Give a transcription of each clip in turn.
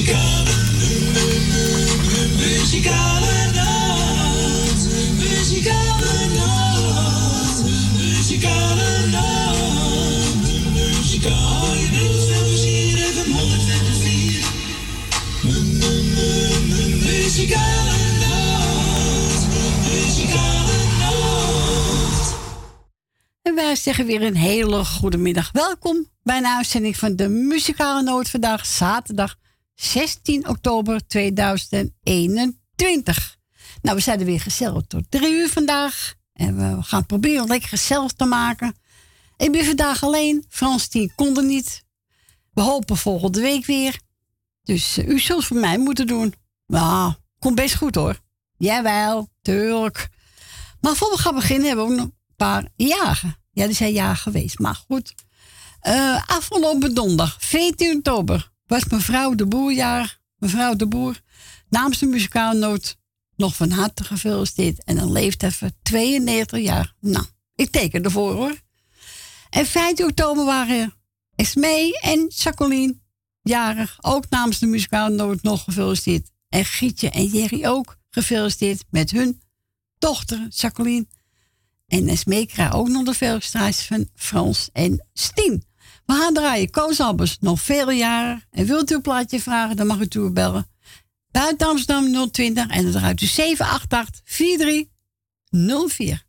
Muzikale, muzikale nacht. Muzikale nacht. Muzikale nacht. Muzikale 104. Muzikale nacht. Muzikale nacht. En wij zeggen weer een hele goede middag. Welkom bij een uitzending van de Muzikale Noot vandaag, zaterdag 16 oktober 2021. Nou, we zijn er weer gezellig tot drie uur vandaag. En we gaan proberen lekker gezellig te maken. Ik ben vandaag alleen. Frans die kon er niet. We hopen volgende week weer. Dus eh, u zult voor mij moeten doen. Nou, komt best goed hoor. Jawel, tuurlijk. Maar voor we gaan beginnen hebben we ook nog een paar jagen. Ja, die zijn jagen geweest, maar goed. Eh, afgelopen donderdag, 14 oktober, was mevrouw de Boer jarig. Mevrouw de Boer, namens de muzikale noot, nog van harte gefeliciteerd. En dan leeft even 92 jaar. Nou, ik teken ervoor hoor. En 15 oktober waren Esmee en Jacqueline jarig. Ook namens de muzikale noot nog gefeliciteerd. En Gietje en Jerry ook gefeliciteerd met hun dochter Jacqueline. En Esmee krijgt ook nog de felicitaties van Frans en Stien. We gaan draaien. Koos Albers, nog vele jaren. En wilt u een plaatje vragen, dan mag u toebellen. Buiten Amsterdam 020 en dan draait u 788 4304.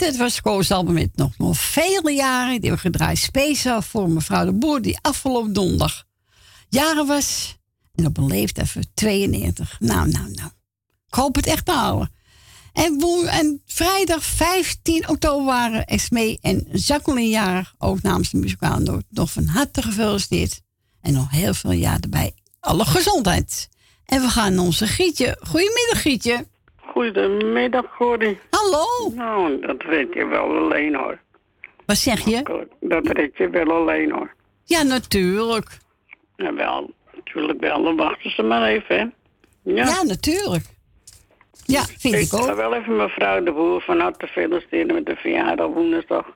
Dit was Koos met nog, nog vele jaren. Die we gedraaid speciaal voor mevrouw de Boer, die afgelopen donderdag jaren was. En op een leeftijd van 92. Nou, nou, nou. Ik hoop het echt te halen. En, woe- en vrijdag 15 oktober waren Esmee en Jacqueline jarig. Ook namens de muzikale noot nog van harte gefeliciteerd. En nog heel veel jaar erbij. Alle gezondheid. En we gaan onze Gietje. Goedemiddag Gietje. Goedemiddag, Corrie. Hallo. Nou, dat red je wel alleen, hoor. Wat zeg je? Dat red je wel alleen, hoor. Ja, natuurlijk. Ja, wel. Natuurlijk wel. Dan wachten ze maar even, hè. Ja, ja natuurlijk. Ja, vind ik, ik ook. Ik ga wel even mevrouw de Boer van harte feliciteren met de verjaardag woensdag.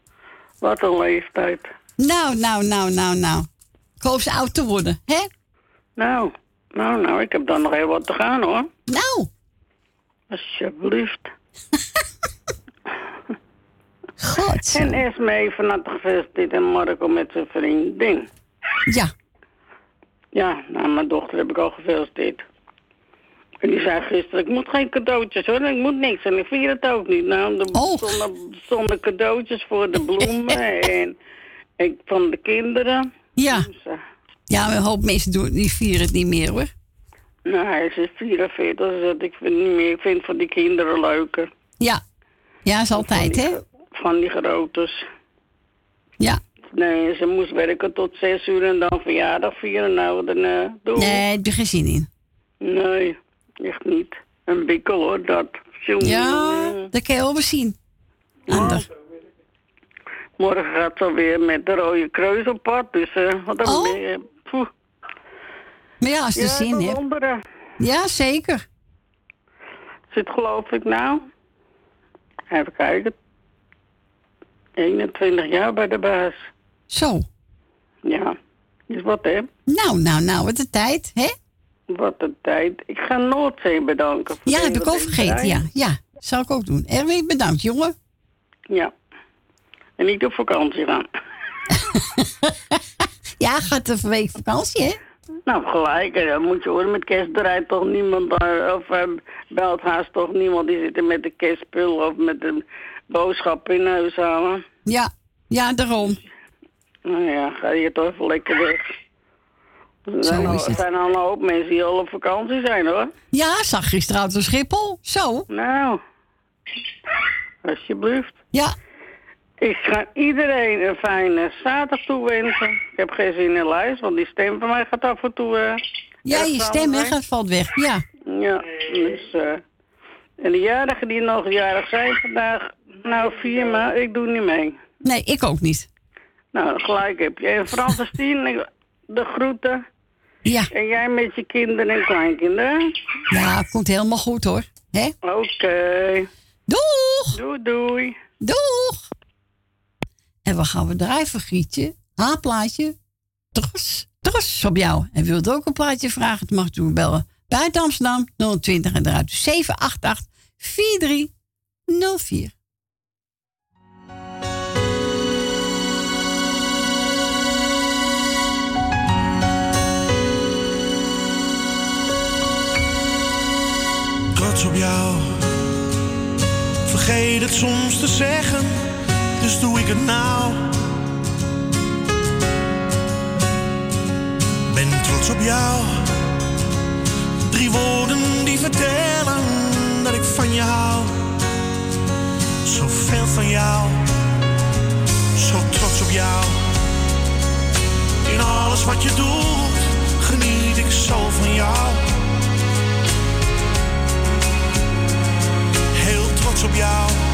Wat een leeftijd. Nou, nou, nou, nou, nou. Ik hoop ze oud te worden, hè? Nou, nou, nou, ik heb dan nog heel wat te gaan, hoor. Nou. Alsjeblieft. God. En Esme van harte gefeliciteerd en Marco met zijn vriendin. Ja. Ja, nou, mijn dochter heb ik al gefeliciteerd. En die zei gisteren, ik moet geen cadeautjes hoor, ik moet niks. En ik vier het ook niet. Nou, er oh. stonden, cadeautjes voor de bloemen en ik, van de kinderen. Ja. Dus, uh, ja, een hoop mensen doen, die vieren het niet meer hoor. Nou, hij is 44, dus ik vind niet meer. Ik vind van die kinderen leuker. Ja. Ja, is altijd, hè? Van die grootes. Ja. Nee, ze moest werken tot zes uur en dan verjaardag vieren. Nou, dan uh, doe Nee, heb je geen zin in? Nee. Echt niet. Een bikkel hoor, dat. ja, dat kan je wel zien. Morgen gaat ze weer met de Rode Kruis op pad. Dus uh, wat dan oh. meer. Maar ja, als je ja, zin hebt. Ja, zeker. Zit geloof ik nou. Even kijken. 21 jaar bij de baas. Zo. Ja. Is wat hè? Nou, nou, nou, wat de tijd, hè? Wat een tijd. Ik ga Noordzee bedanken. ja, heb ik ook vergeten. Ja, ja, zal ik ook doen. Erwin, bedankt, jongen. Ja. En niet op vakantie gaan. ja, gaat een week vakantie, hè? Nou, gelijk. Dan moet je horen, met kerst draait toch niemand... Of uh, belt haast toch niemand die zit er met de kerstspul... of met een boodschap in huis halen. Ja, ja, daarom. Nou ja, ga je toch even lekker weg. Er zijn, al, er zijn al een hoop mensen die al op vakantie zijn, hoor. Ja, zag gisteravond op Schiphol. Zo. Nou, alsjeblieft. Ja. Ik ga iedereen een fijne zaterdag toewensen. Ik heb geen zin in lijst, want die stem van mij gaat af en toe... Uh, ja, je stem hè, gaat valt weg, ja. Ja, dus... Uh, en de jarigen die nog jarig zijn vandaag... Nou, vier, maar ik doe niet mee. Nee, ik ook niet. Nou, gelijk heb je. En Frans de groeten. Ja. En jij met je kinderen en kleinkinderen? Ja, komt helemaal goed hoor. Oké. Okay. Doeg! Doei, doei. Doeg! En we gaan we drijven, Grietje. Haarplaatje. Tros, tros op jou. En wilt ook een plaatje vragen, het mag u bellen. Buiten Amsterdam 020 en eruit 788 4304. trots op jou. Vergeet het soms te zeggen, dus doe ik het nou. Ben trots op jou. Drie woorden die vertellen dat ik van je hou. Zoveel van jou, zo trots op jou. In alles wat je doet, geniet ik zo van jou. trots op jou.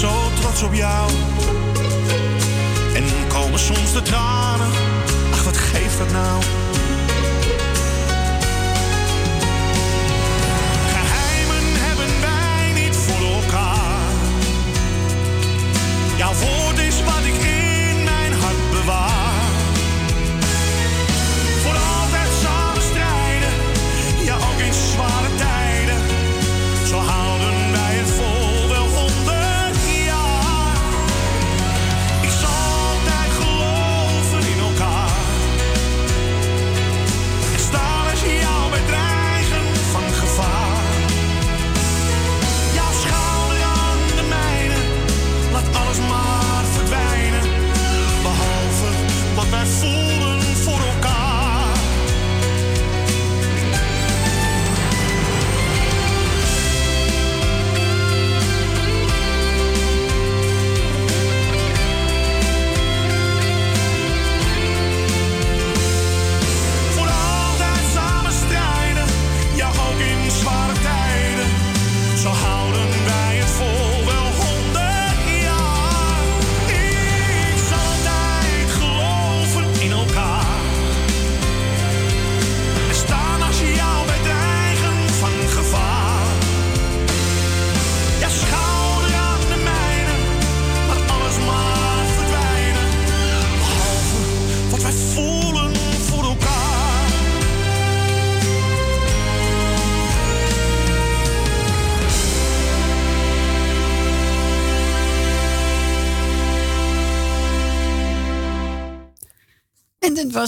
Zo trots op jou. En komen soms de tranen. Ach, wat geeft dat nou? Geheimen hebben wij niet voor elkaar. Jouw woord.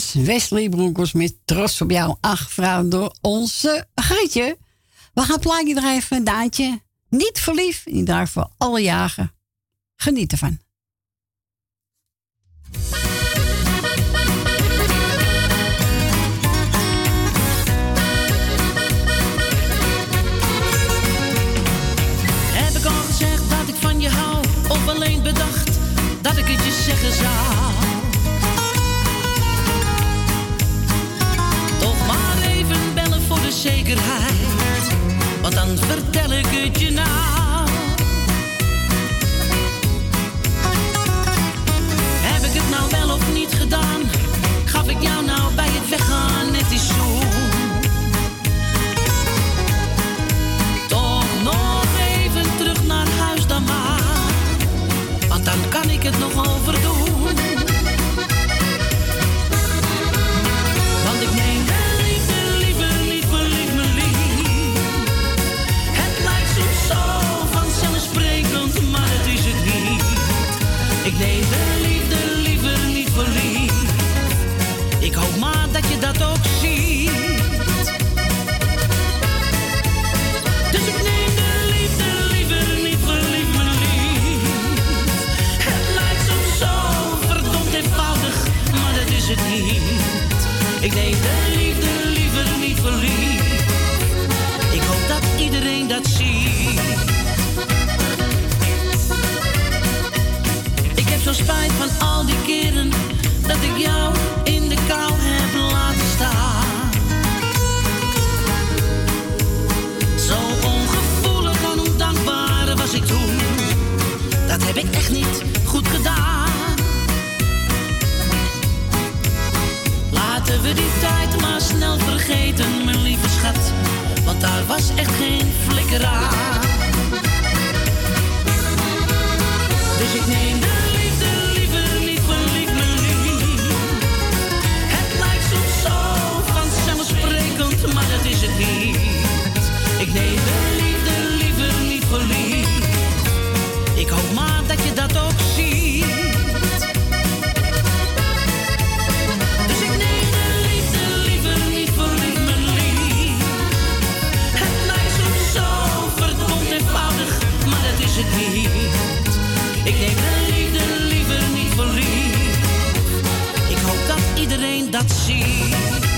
Was Wesley Broekers met Trots op jou, aangevraagd door onze Grietje. We gaan plaatje drijven, Daantje. Niet verliefd, die draait voor alle jagen. Geniet ervan. Heb ik al gezegd dat ik van je hou, of alleen bedacht dat ik het je zeggen zou? Zekerheid, want dan vertel ik het je nou. Heb ik het nou wel of niet gedaan? Gaf ik jou nou bij het weggaan net die Ik neem de liefde liever niet lief. Ik hoop dat iedereen dat ziet. zo spijt van al die keren dat ik jou in de kou heb laten staan. Zo ongevoelig en ondankbaar was ik toen. Dat heb ik echt niet goed gedaan. Die tijd maar snel vergeten, mijn lieve schat. Want daar was echt geen flikker aan. Dus ik neem de dat ziet.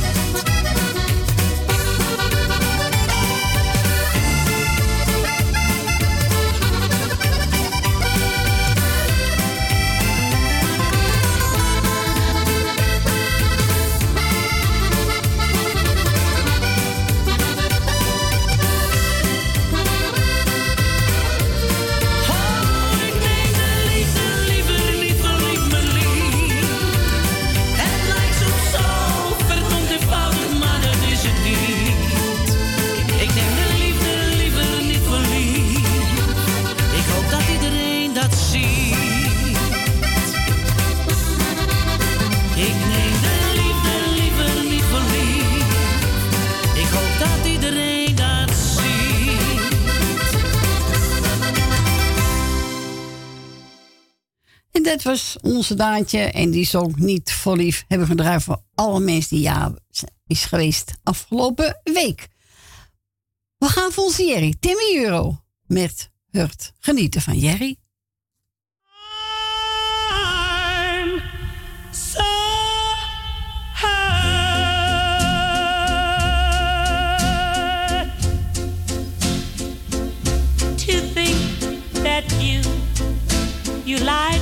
Was onze Daantje. En die is niet voor lief hebben gedraaid voor alle mensen die ja is geweest afgelopen week. We gaan voor Jerry, Timmy Euro, met Hurt. Genieten van Jerry. you lied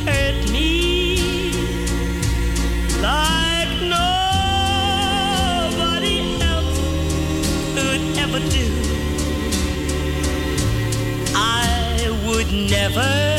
never.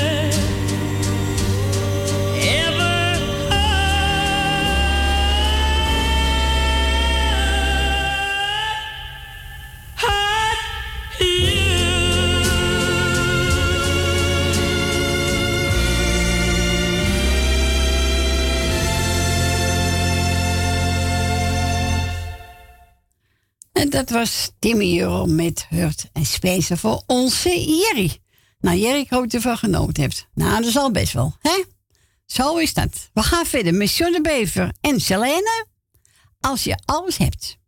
Dat was Timmy Euro met Hurt en Spacer voor onze Jerry. Nou, Jerry, ik hoop dat je ervan genoten hebt. Nou, dat is al best wel, hè? Zo is dat. We gaan verder met John de Bever en Selene. Als je alles hebt.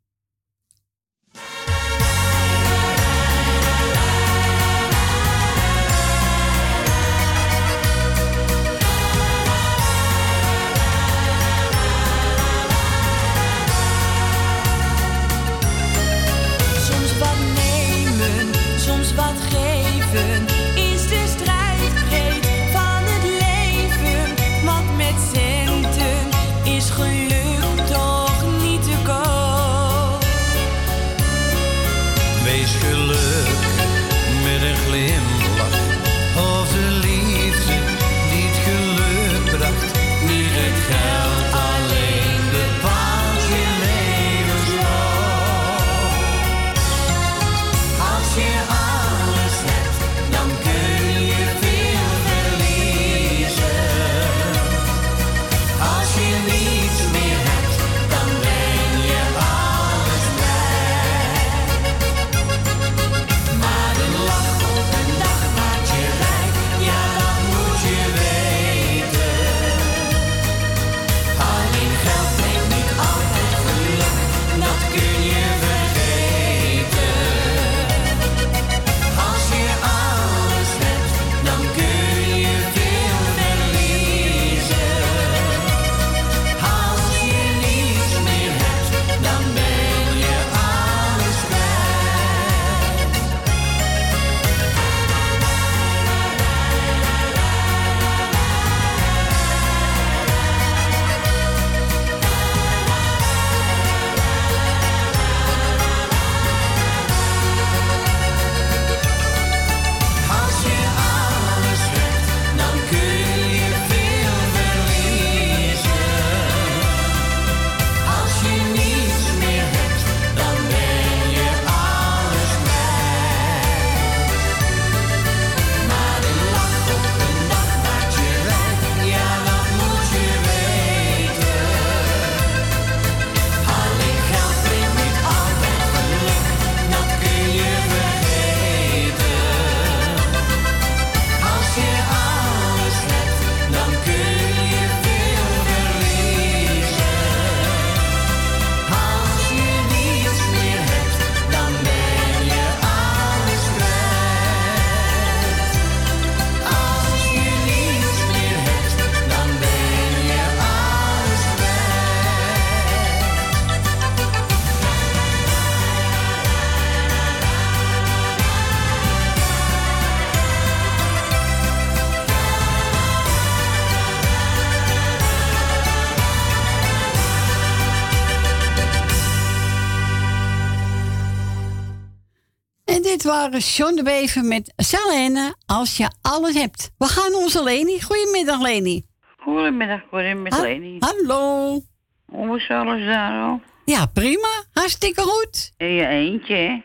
Waren John de Bever met Selene. Als je alles hebt. We gaan onze Leni. Goedemiddag, Leni. Goedemiddag, goedemiddag, Ha- Leni. Hallo. Hoe is alles daar al? Ja, prima. Hartstikke goed. In je eentje, hè?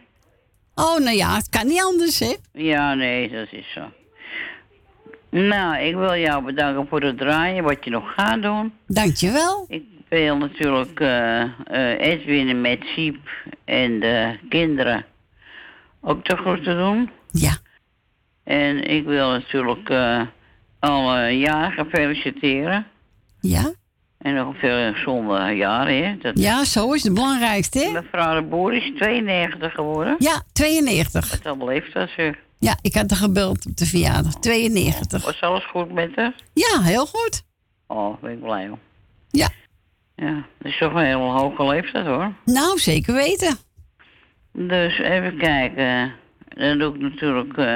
Oh, nou ja, het kan niet anders, hè? Ja, nee, dat is zo. Nou, ik wil jou bedanken voor het draaien, wat je nog gaat doen. Dankjewel. Ik wil natuurlijk eh Edwin met Siep en de kinderen ook de groeten doen. Ja. En ik wil natuurlijk eh alle jarigen feliciteren. Ja? En nog veel gezonde jaren, hè? Dat... Ja, zo is het belangrijkste, hè? Mevrouw de Boer is 92 geworden. Ja, 92. Wat heeft dat, zeg. Ja, ik had er gebeld op de verjaardag. 92. Was alles goed met haar? Ja, heel goed. Oh, ben ik blij om. Ja. Ja, dat is toch een hele hoge leeftijd, hoor. Nou, zeker weten. Dus even kijken. Dan doe ik natuurlijk... eh,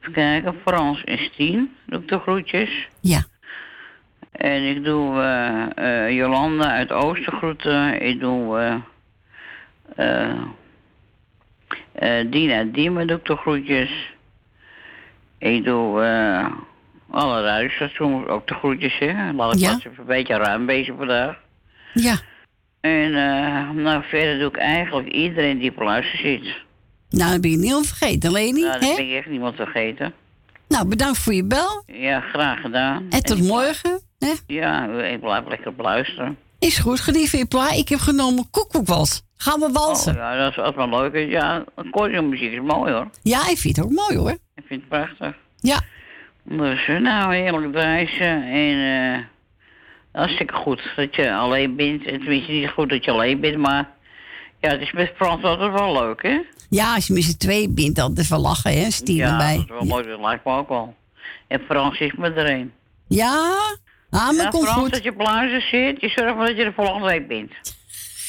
even kijken, Frans is 10. Doe ik de groetjes. Ja. En ik doe eh, eh, Jolanda uit Oostergroeten. Ik doe Dina Diemen doe ik de groetjes. Ik doe eh, alle radiostations ook de groetjes. Hè. Laat ik Ja. even een beetje ruim bezig vandaag. Ja. En eh, nou, verder doe ik eigenlijk iedereen die op luister zit. Nou, dan ben je niet al vergeten, Leni. Nou, dat hè? ben ik echt niemand vergeten. Nou, bedankt voor je bel. Ja, graag gedaan. En tot morgen. Hè? Ja, ik blijf lekker luisteren. Is goed, geniet van je pla. Ik heb genomen koekoekwals. Gaan we walsen? Oh, ja, dat is altijd wel leuk. Ja, muziek is mooi hoor. Ja, ik vind het ook mooi hoor. Ik vind het prachtig. Ja. Dus nou, heerlijk reizen. En eh hartstikke goed dat je alleen bent. En tenminste niet goed dat je alleen bent, maar... Ja, het is met Frans altijd wel leuk, hè? Ja, als je met z'n twee bent, dan is wel lachen, hè? Stien ja, erbij. dat is wel mooi. Dat lijkt me ook wel. En Frans is me er een. Ja, ah, maar ja, komt Frans, goed. dat je op luister zit, je zorgt maar dat je er volgende week bent.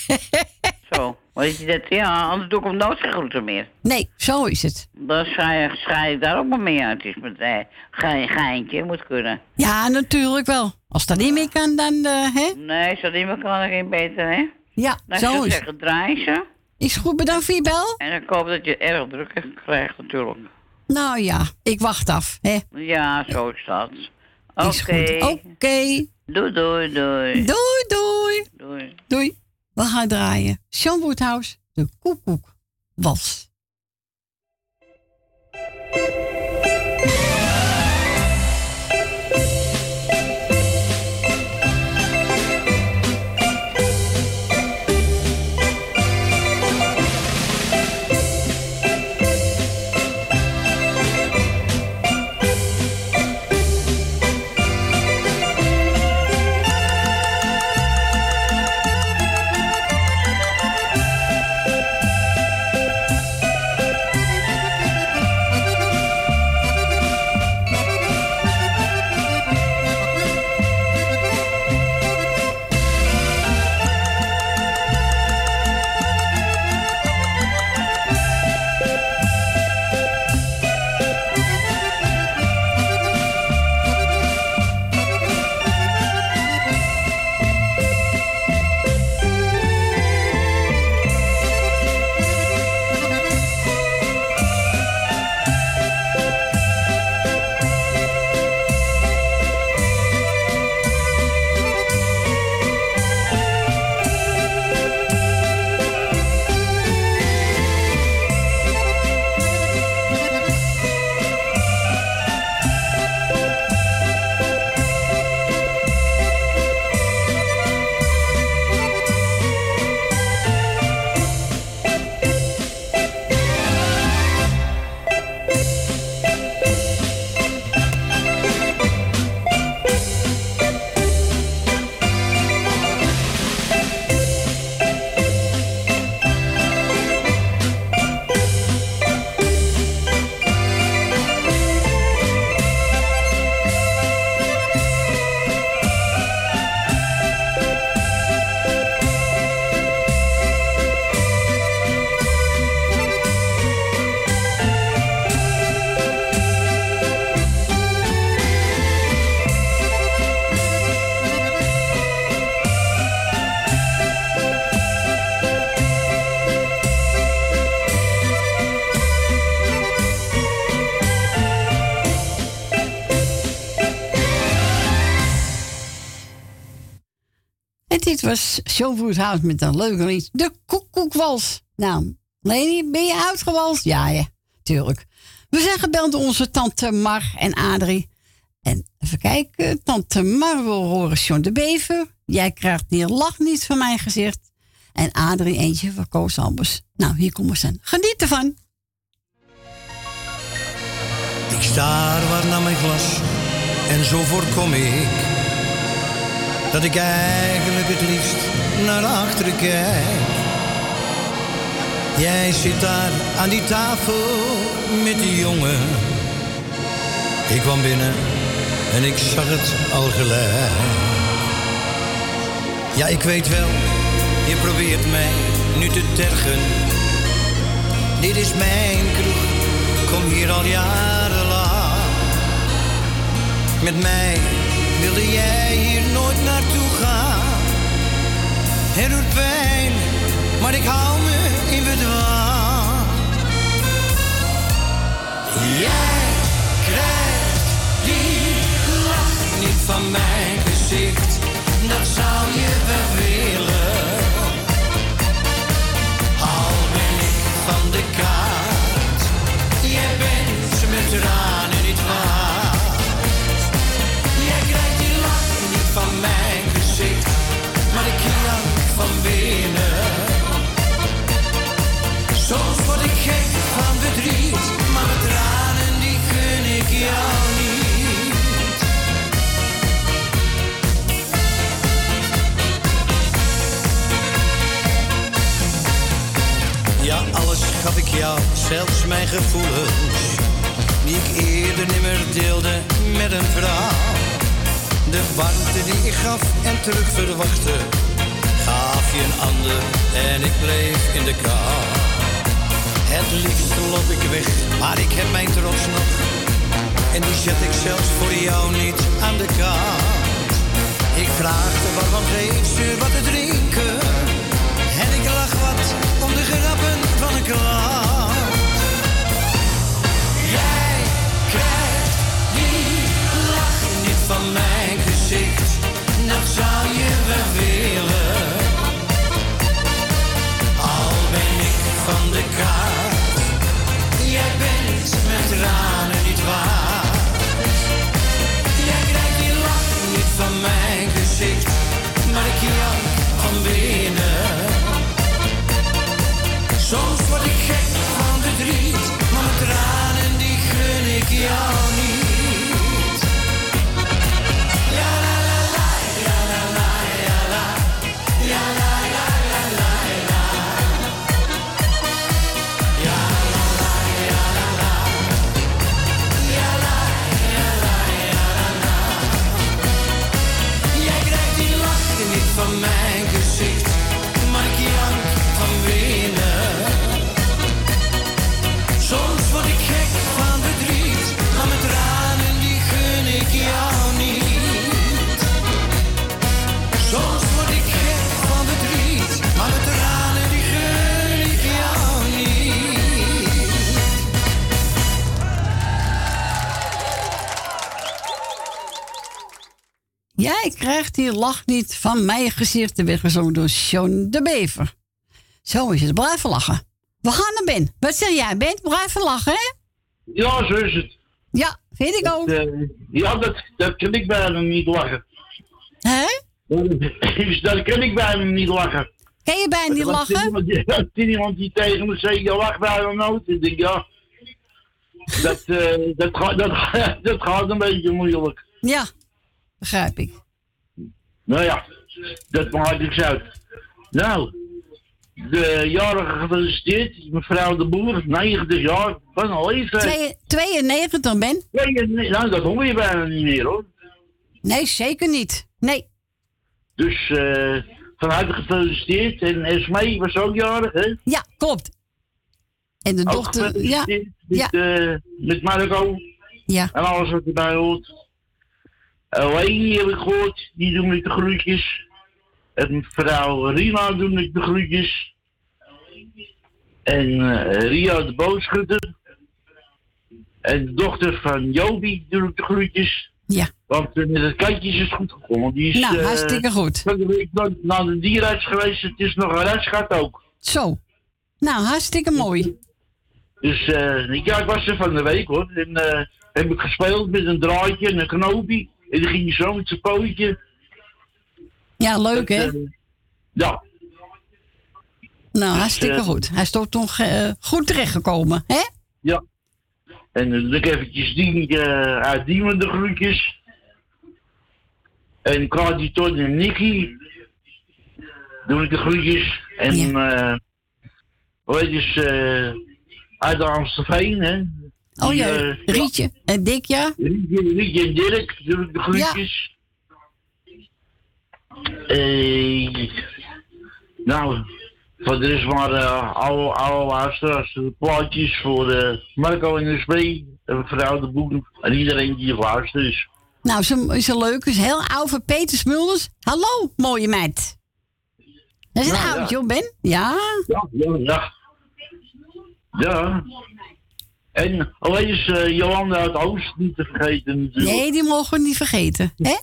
Zo. Weet je dat? Ja, anders doe ik hem nooit geen groeten meer. Nee, zo is het. Dan schrijf, ik daar ook maar mee uit. Het is met eh, ge- geintje, moet kunnen. Ja, natuurlijk wel. Als dat niet meer kan, dan, eh, hè? Nee, als dat niet meer kan, dan geen beter, hè? Ja, Nou, zo is het. zeggen, draai ze. Is goed, bedankt voor je bel. En ik hoop dat je erg druk krijgt, natuurlijk. Nou ja, ik wacht af, hè? Ja, zo is dat. Oké. Oké. Doei, doei, doei. Doei, doei. Doei. Doei. We gaan draaien. Sean Woodhouse, de koekoek was. Was Sean Woodhouse met een leuke lied. De koekoekwals. Nou, Leni, ben je uitgewalst? Ja, ja, tuurlijk. We zijn gebeld door onze tante Mar en Adrie. En even kijken, tante Mar wil horen John de Bever. Jij krijgt die lach niet van mijn gezicht. En Adrie eentje van Koos Albers. Nou, hier komen ze. Geniet ervan. Ik staar waar naar mijn glas en zo voorkom ik dat ik eigenlijk het liefst naar achteren kijk. Jij zit daar aan die tafel met die jongen. Ik kwam binnen en ik zag het al gelijk. Ja, ik weet wel, je probeert mij nu te tergen. Dit is mijn kroeg, kom hier al jarenlang. Met mij wilde jij hier nooit naartoe gaan. Het doet pijn, maar ik hou me in bedwang. Jij krijgt die lach niet van mijn gezicht, dat zou je wel willen. Al ben ik van de kaart, jij bent met tranen van mijn gezicht, maar ik jank van binnen. Soms word ik gek van verdriet, maar mijn tranen die gun ik jou niet. Ja, alles gaf ik jou, zelfs mijn gevoelens, die ik eerder nimmer deelde met een vrouw. De warmte die ik gaf en terug verwachtte, gaf je een ander en ik bleef in de kou. Het liefst loop ik weg, maar ik heb mijn trots nog. En die zet ik zelfs voor jou niet aan de kant. Ik vraagde waarom geef ze wat te drinken. En ik lach wat om de grappen van een klant. Dat zou je wel willen. Al ben ik van de kaart. Jij bent met tranen niet waard. Jij krijgt die lach niet van mijn gezicht. Maar ik jank krijgt die lach niet van mijn gezicht te weggezongen door Sean de Bever. Zo is het. Blijven lachen. We gaan naar Ben. Wat zeg jij, Ben? Blijven lachen, hè? Ja, zo is het. Ja, vind ik ook. Eh, ja, dat, dat kan ik bijna niet lachen. Hè? Dat kan ik bijna niet lachen. Kan je bijna niet er lachen? iemand Er is iemand die tegen me zegt, je lacht bijna nooit. Ik denk, ja, dat, eh, dat, gaat, dat, dat gaat een beetje moeilijk. Ja, begrijp ik. Nou ja, dat maakt niks uit. Nou, de jarige gefeliciteerd, mevrouw de Boer, 90 jaar, van een leeftijd. Twee- 92, Ben? Nee, nou, dat hoor je bijna niet meer hoor. Nee, zeker niet. Nee. Dus eh van harte gefeliciteerd. En Esmee was ook jarig, hè? Ja, klopt. En de Ook dochter, ja. Met, Ja. eh, met Marco. Ja. En alles wat erbij hoort. Leni heb ik gehoord, die doen ik de groetjes. En mevrouw Rina doen ik de groetjes. En eh, Ria de boodschutter. En de dochter van Jobi doe ik de groetjes. Ja. Want eh, met het katje is het goed gekomen. Die is, Nou, eh, hartstikke goed. de week naar- de dierenarts geweest. Het is nog een gehad ook. Zo. Nou, hartstikke mooi. Dus eh, ja, ik was er van de week hoor. En eh, heb ik gespeeld met een draadje en een knoopje. En dan ging je zo met zijn pootje. Ja, leuk Dat, hè? eh, ja, Nou, hartstikke eh, goed. Hij is toch toch eh, goed terechtgekomen, hè? ja. En dan doe ik eventjes die, eh uit Diemen de groetjes. En Cardi Ton en Nicky. Doe ik de groetjes. En eh hoe heet dus, uit de Amstelveen, hè? Oh Die, ja, eh, Rietje en Dick, ja. Rietje, Rietje en Dirk, de groetjes. Eh, nou, voor de rest maar eh, oude, oude luisteraars, de plaatjes voor eh, Marco en de Spee, en mevrouw de Boek en iedereen die luistert is. Nou, is een, is een leuk, is heel oud Peter Smulders. Hallo, mooie meid. Dat is een Ja, ja. oud, joh, Ben. Ja. Ja, ja, ja. Ja. En alleen is eh, Jolanda uit Oost niet te vergeten natuurlijk. Nee, die mogen we niet vergeten. Hè?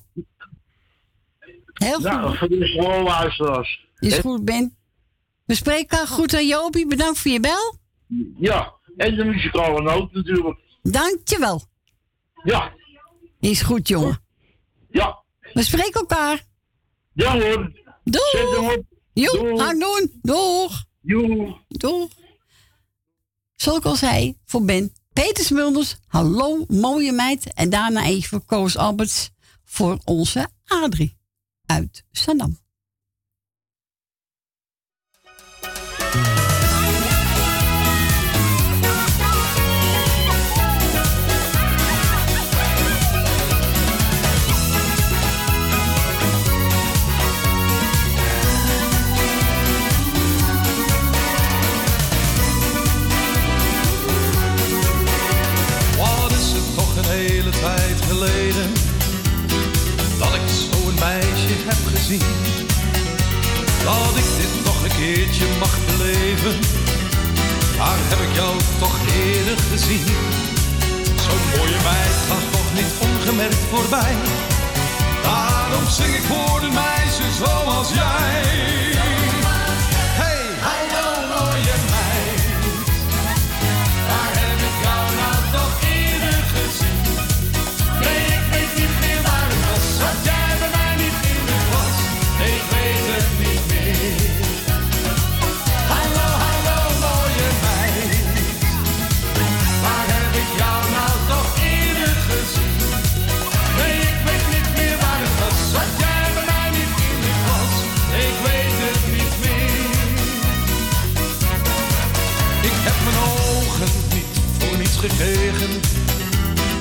Heel goed. Nou, voor de rest gewoon luisteraars. Is goed, Ben. We spreken elkaar goed aan Jopie. Bedankt voor je bel. Ja, en de muzikale noot natuurlijk. Dankjewel. Ja. Is goed, jongen. Ja. We spreken elkaar. Ja hoor. Doeg. Zet hem op. Doen. Doeg. Doeg. Zoals ik al zei, voor Ben. Peter Smulders, hallo, mooie meid. En daarna even voor Koos Alberts voor onze Adrie uit Sandam. Dat ik zo'n meisje heb gezien. Dat ik dit nog een keertje mag beleven, waar heb ik jou toch eerder gezien? Zo'n mooie meid gaat toch niet ongemerkt voorbij. Daarom zing ik voor een meisje zoals jij.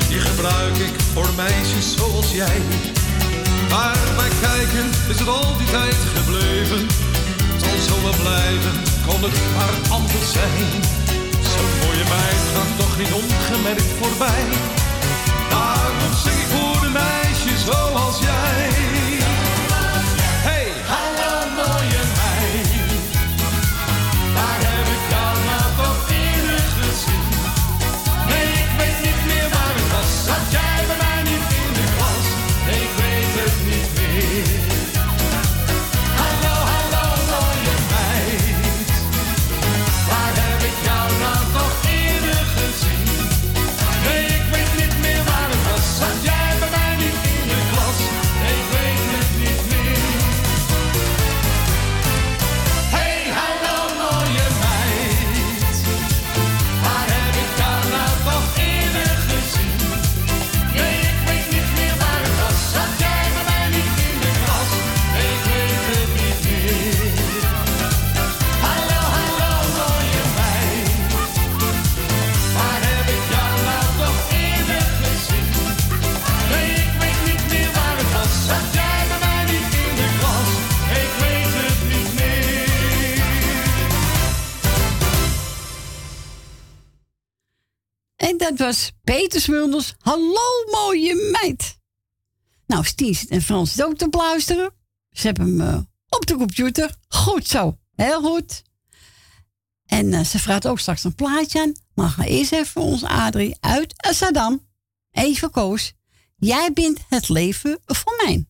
Die gebruik ik voor meisjes zoals jij. Maar bij kijken is het al die tijd gebleven. Het zal zo blijven, kon het maar anders zijn. Zo'n mooie meid gaat toch niet ongemerkt voorbij. Daarom zing ik voor een meisje zoals jij. Dat was Peter Smulders. Hallo, mooie meid. Nou, Stien zit en Frans zit ook te luisteren. Ze hebben hem eh, op de computer. Goed zo. Heel goed. En eh, ze vraagt ook straks een plaatje aan. Maar ga eerst even voor ons Adrie uit Saddam. Even Koos. Jij bent het leven voor mij.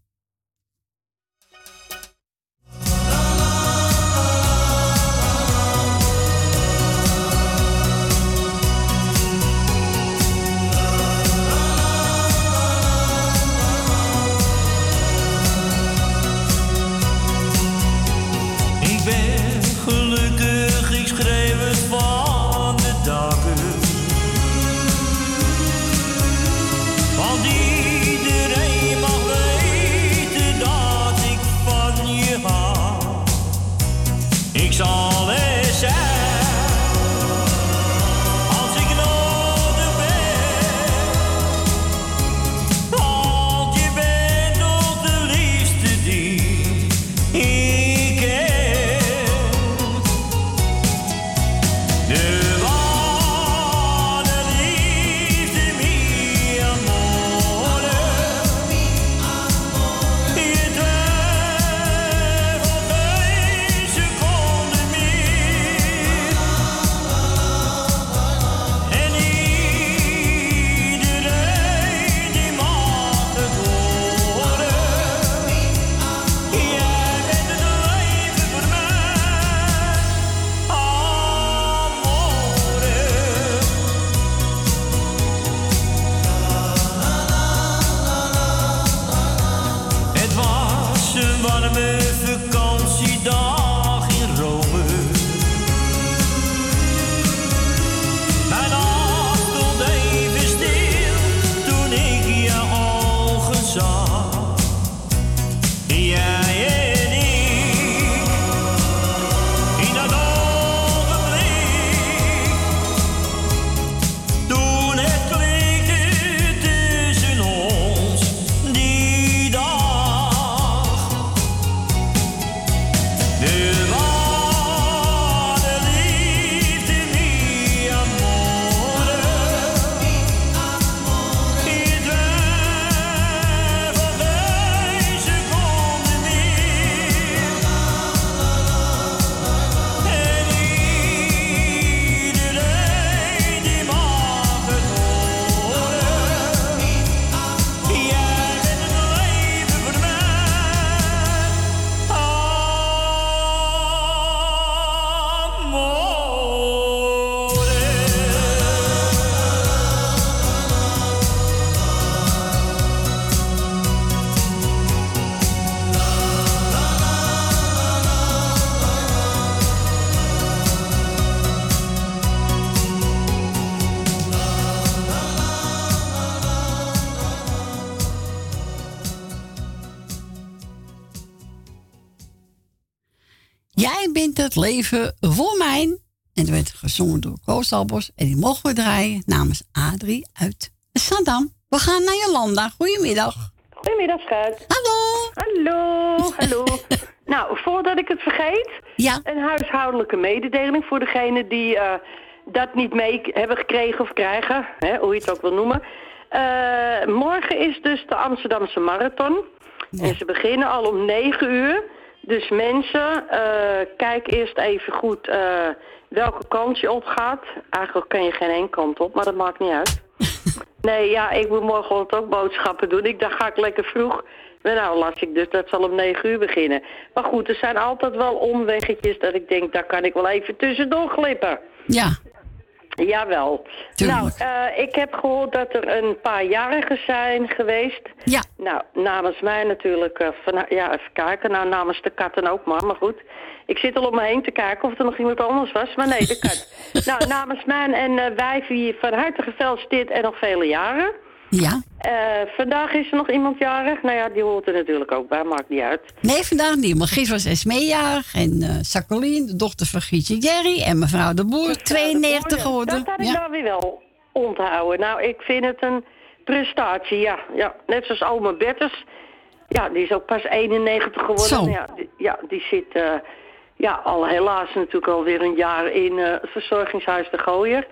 Het leven voor mij. En dat werd gezongen door Koos Albers. En die mogen we draaien namens Adrie uit Saddam. We gaan naar Jolanda. Goedemiddag. Goedemiddag, schat. Hallo. Hallo, hallo. nou, voordat ik het vergeet, ja. een huishoudelijke mededeling voor degenen die eh, dat niet mee hebben gekregen of krijgen, hè, hoe je het ook wil noemen. Eh, morgen is dus de Amsterdamse Marathon. En ze beginnen al om 9 uur. Dus mensen, eh, kijk eerst even goed eh, welke kant je op gaat. Eigenlijk kan je geen één kant op, maar dat maakt niet uit. Nee, ja, ik moet morgen ook boodschappen doen. Ik dacht, ga ik lekker vroeg. Maar Nou, las ik dus, dat zal om 9 uur beginnen. Maar goed, er zijn altijd wel omweggetjes dat ik denk, daar kan ik wel even tussendoor glippen. Ja. Jawel. Nou, eh, ik heb gehoord dat er een paar jarigen zijn geweest. Ja. Nou, namens mij natuurlijk, eh, van, ja, even kijken. Nou, namens de katten ook maar, maar goed. Ik zit al om me heen te kijken of er nog iemand anders was, maar nee, de kat. nou, namens mij en uh, wijfie van harte gefeliciteerd en nog vele jaren. Ja. Eh, vandaag is er nog iemand jarig. Nou ja, die hoort er natuurlijk ook bij, maakt niet uit. Nee, vandaag niet. Maar gisteren was Esmee jarig. En eh Jacqueline, de dochter van Gietje Jerry. En mevrouw de Boer, 92 geworden. Dat had ik Ja. dan weer wel onthouden. Nou, ik vind het een prestatie, ja. ja. Net zoals oma Bertens. Ja, die is ook pas 91 geworden. Zo. Ja, die, ja, die zit eh, ja, al helaas natuurlijk alweer een jaar in het verzorgingshuis de Gooier.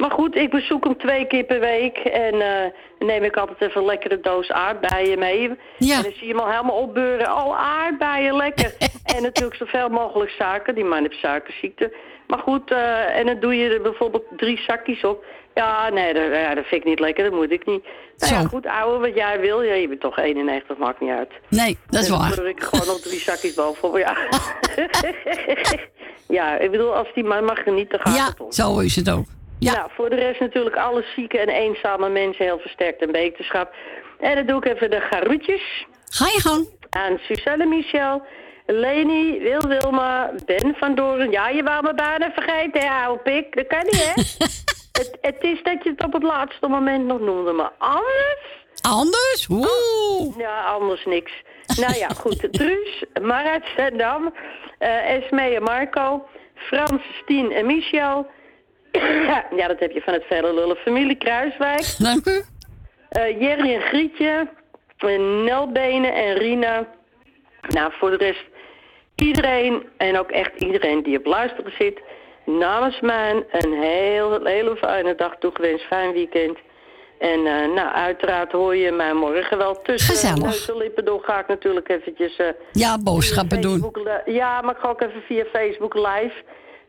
Maar goed, ik bezoek hem twee keer per week. En eh, dan neem ik altijd even een lekkere doos aardbeien mee. Ja. En dan zie je hem al helemaal opbeuren. Oh, aardbeien, lekker. en natuurlijk zoveel mogelijk suiker. Die man heeft suikerziekte. Maar goed, eh, en dan doe je er bijvoorbeeld drie zakjes op. Ja, nee, dat, ja, dat vind ik niet lekker. Dat moet ik niet. Nou ja, goed, ouwe, wat jij wil. Ja, je bent toch 91, maakt niet uit. Nee, dat is dan waar. pleur ik gewoon nog drie zakjes bovenop. Ja. ja, ik bedoel, als die man mag genieten, gaat Ja, het om. zo is het ook. Ja. Nou, voor de rest natuurlijk alle zieke en eenzame mensen heel versterkt en beterschap. En dan doe ik even de garoetjes. Ga je gang. Aan Suzanne Michel, Leni, Wil Wilma, Ben van Doren. Ja, je wou me bijna vergeten, hè, pik. Dat kan niet, hè? het, het is dat je het op het laatste moment nog noemde, maar anders... Anders? Oeh. Ja, anders niks. nou ja, goed. Truus, Marat, Zendam, eh Esme en Marco, Frans, Stien en Michel. ja, dat heb je van het verre lullen familie Kruiswijk. Dank u. Eh, Jerry en Grietje, en Nelbenen en Rina. Nou, voor de rest iedereen en ook echt iedereen die op luisteren zit. Namens mij een heel, hele fijne dag toegewenst, fijn weekend. En eh, nou, uiteraard hoor je mij morgen wel tussen Gezellig. en lippen door. Ga ik natuurlijk eventjes... eh, Ja, boodschappen doen. Ja, maar ik ga ook even via Facebook live.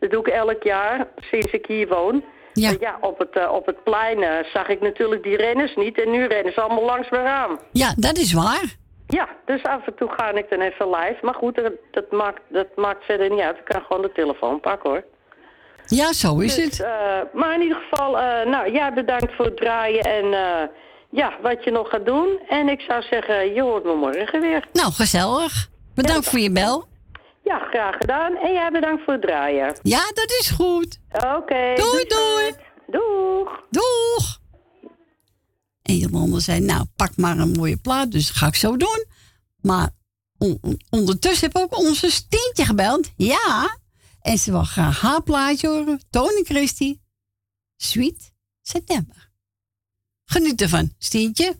Dat doe ik elk jaar, sinds ik hier woon. Ja. Ja, op het, eh, op het plein eh, zag ik natuurlijk die renners niet. En nu rennen ze allemaal langs me aan. Ja, dat is waar. Ja, dus af en toe ga ik dan even live. Maar goed, dat, dat, maakt, dat maakt verder niet uit. Ik kan gewoon de telefoon pakken hoor. Ja, zo is Dus, het. eh, maar in ieder geval, nou ja, bedankt voor het draaien en ja, wat je nog gaat doen. En ik zou zeggen, je hoort me morgen weer. Nou, gezellig. Bedankt voor je bel. Ja, graag gedaan. En jij bedankt voor het draaien. Ja, dat is goed. Oké. Doei, doei. Doeg. Doeg. En Jolanda zei, nou, pak maar een mooie plaat. Dus dat ga ik zo doen. Maar on- on- ondertussen heb ook onze Stientje gebeld. Ja. En ze wil graag haar plaatje horen. Tony Christie. Sweet September. Geniet ervan, Stientje.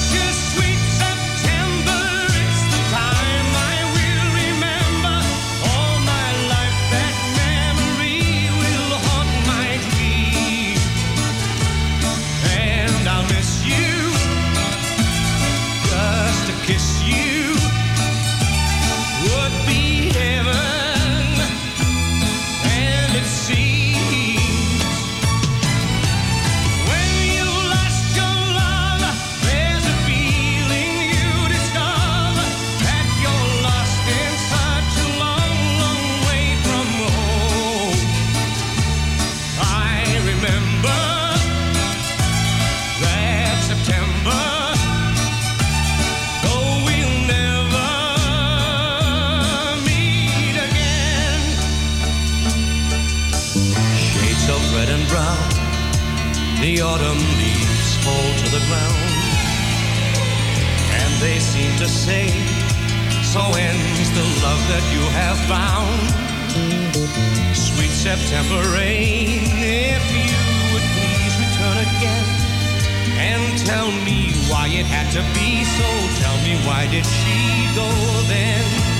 To say, So ends the love that you have found. Sweet September rain, if you would please return again and tell me why it had to be so. Tell me why did she go then?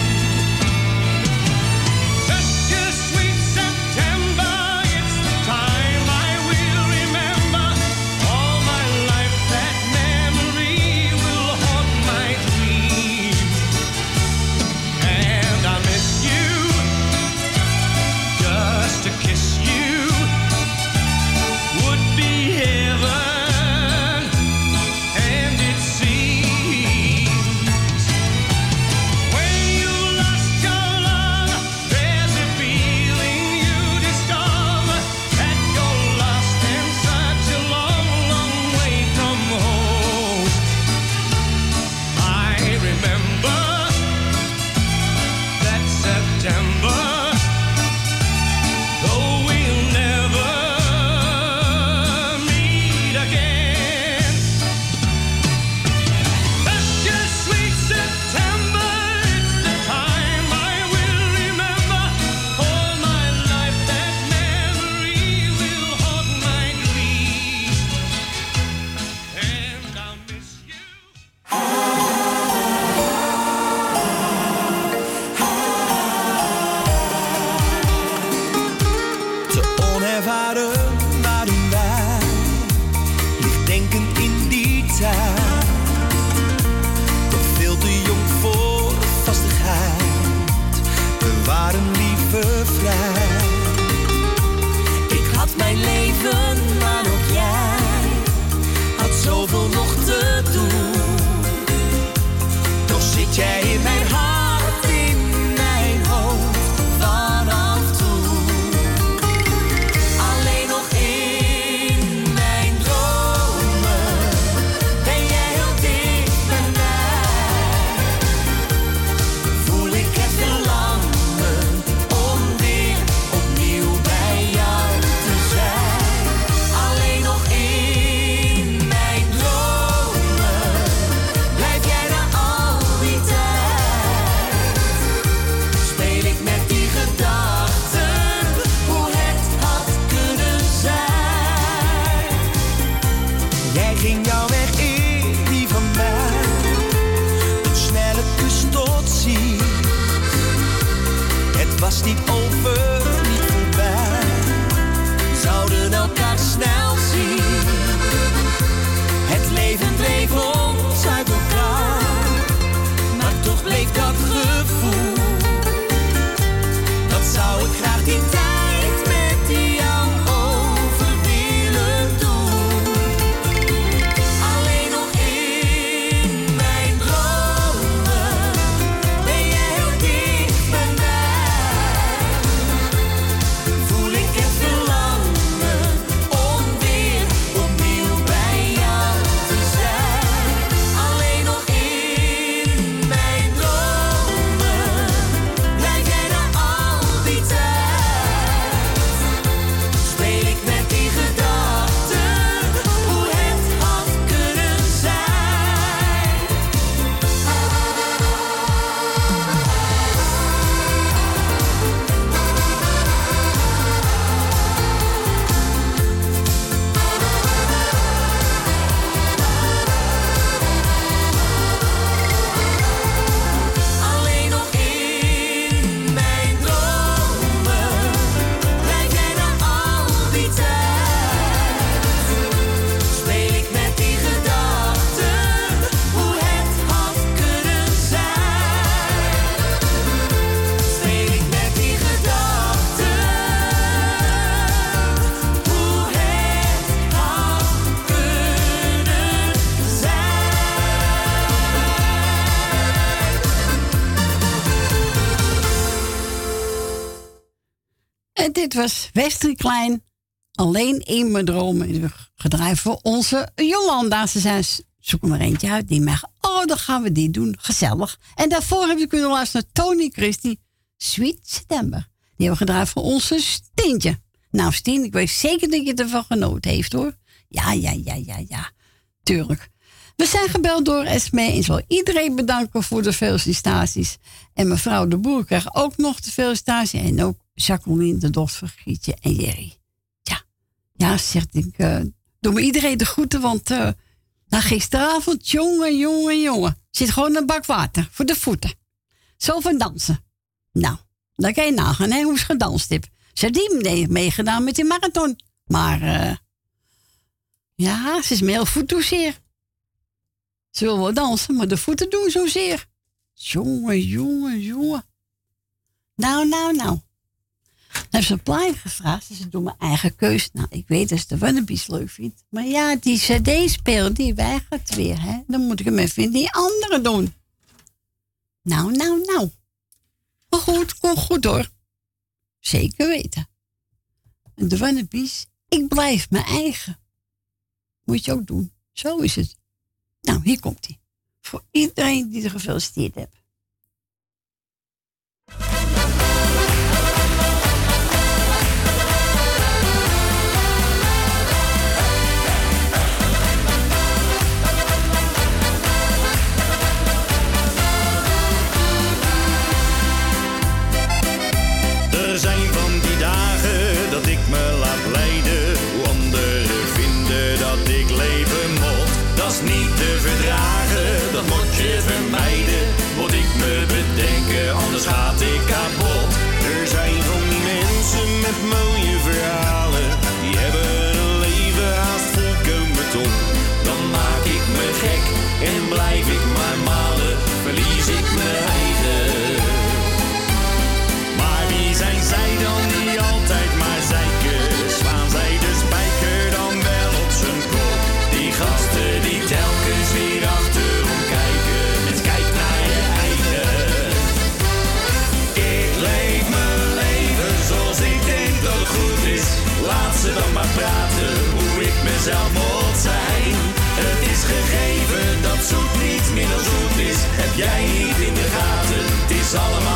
Dit was Wesley Klein. Alleen in mijn dromen. Gedraaid voor onze Jolanda. Ze zijn zoeken er eentje uit. Die mag. Oh, dan gaan we die doen. Gezellig. En daarvoor heb je kunnen luisteren naar Tony Christie. Sweet September. Die hebben we gedraaid voor onze Steentje. Nou, Stien, ik weet zeker dat je ervan genoten heeft hoor. Ja, ja, ja, ja, ja. Tuurlijk. We zijn gebeld door Esme en wil iedereen bedanken voor de felicitaties. En mevrouw de Boer krijgt ook nog de felicitatie. En ook Jacqueline, de dochter Gietje en Jerry. Ja, ja, zegt ik. eh doe me iedereen de groeten, want eh na gisteravond, jongen, jongen, jongen. Zit gewoon een bak water voor de voeten. Zo van dansen. Nou, dan kan je nagaan hè, hoe ze gedanst heeft. Ze heeft niet mee- meegedaan met die marathon. Maar eh, ja, ze is meer voettoezeer. Ze wil wel dansen, maar de voeten doen zozeer. Jongen, jongen, jongen. Nou, nou, nou. Dan heeft ze een plaatje gevraagd. Ze doet mijn eigen keus. Nou, ik weet dat ze de Wannabies leuk vindt. Maar ja, die cd-speel, die weigert weer. Hè? Dan moet ik hem even in die andere doen. Nou, nou, nou. Maar goed, kom goed hoor. Zeker weten. En de Wannabies, ik blijf mijn eigen. Moet je ook doen. Zo is het. Nou, hier komt hij. Voor iedereen die er gefeliciteerd hebt. Me jij niet in de gaten? Het is allemaal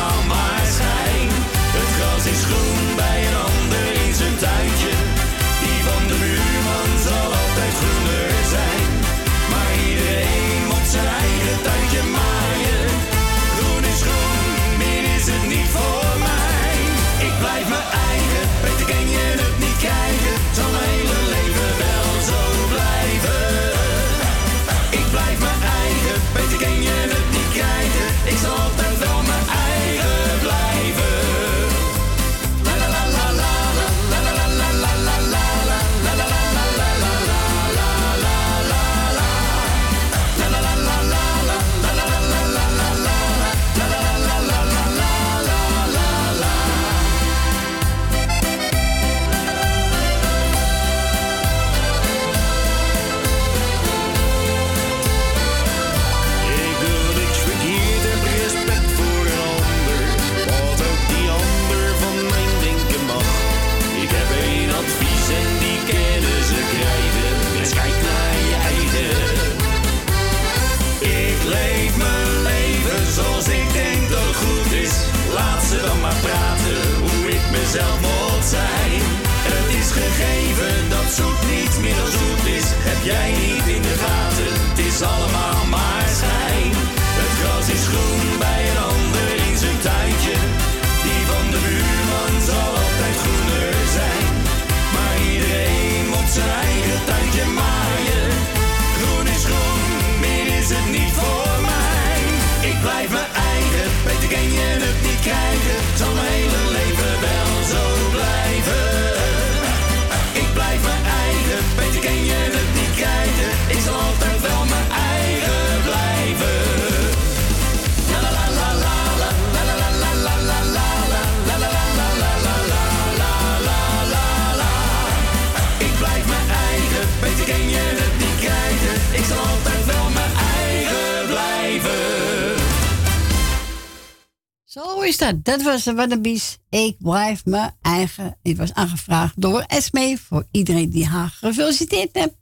Zo is dat. Dat was de Wannabies. Ik blijf mijn eigen. Het was aangevraagd door Esme. Voor iedereen die haar gefeliciteerd hebt.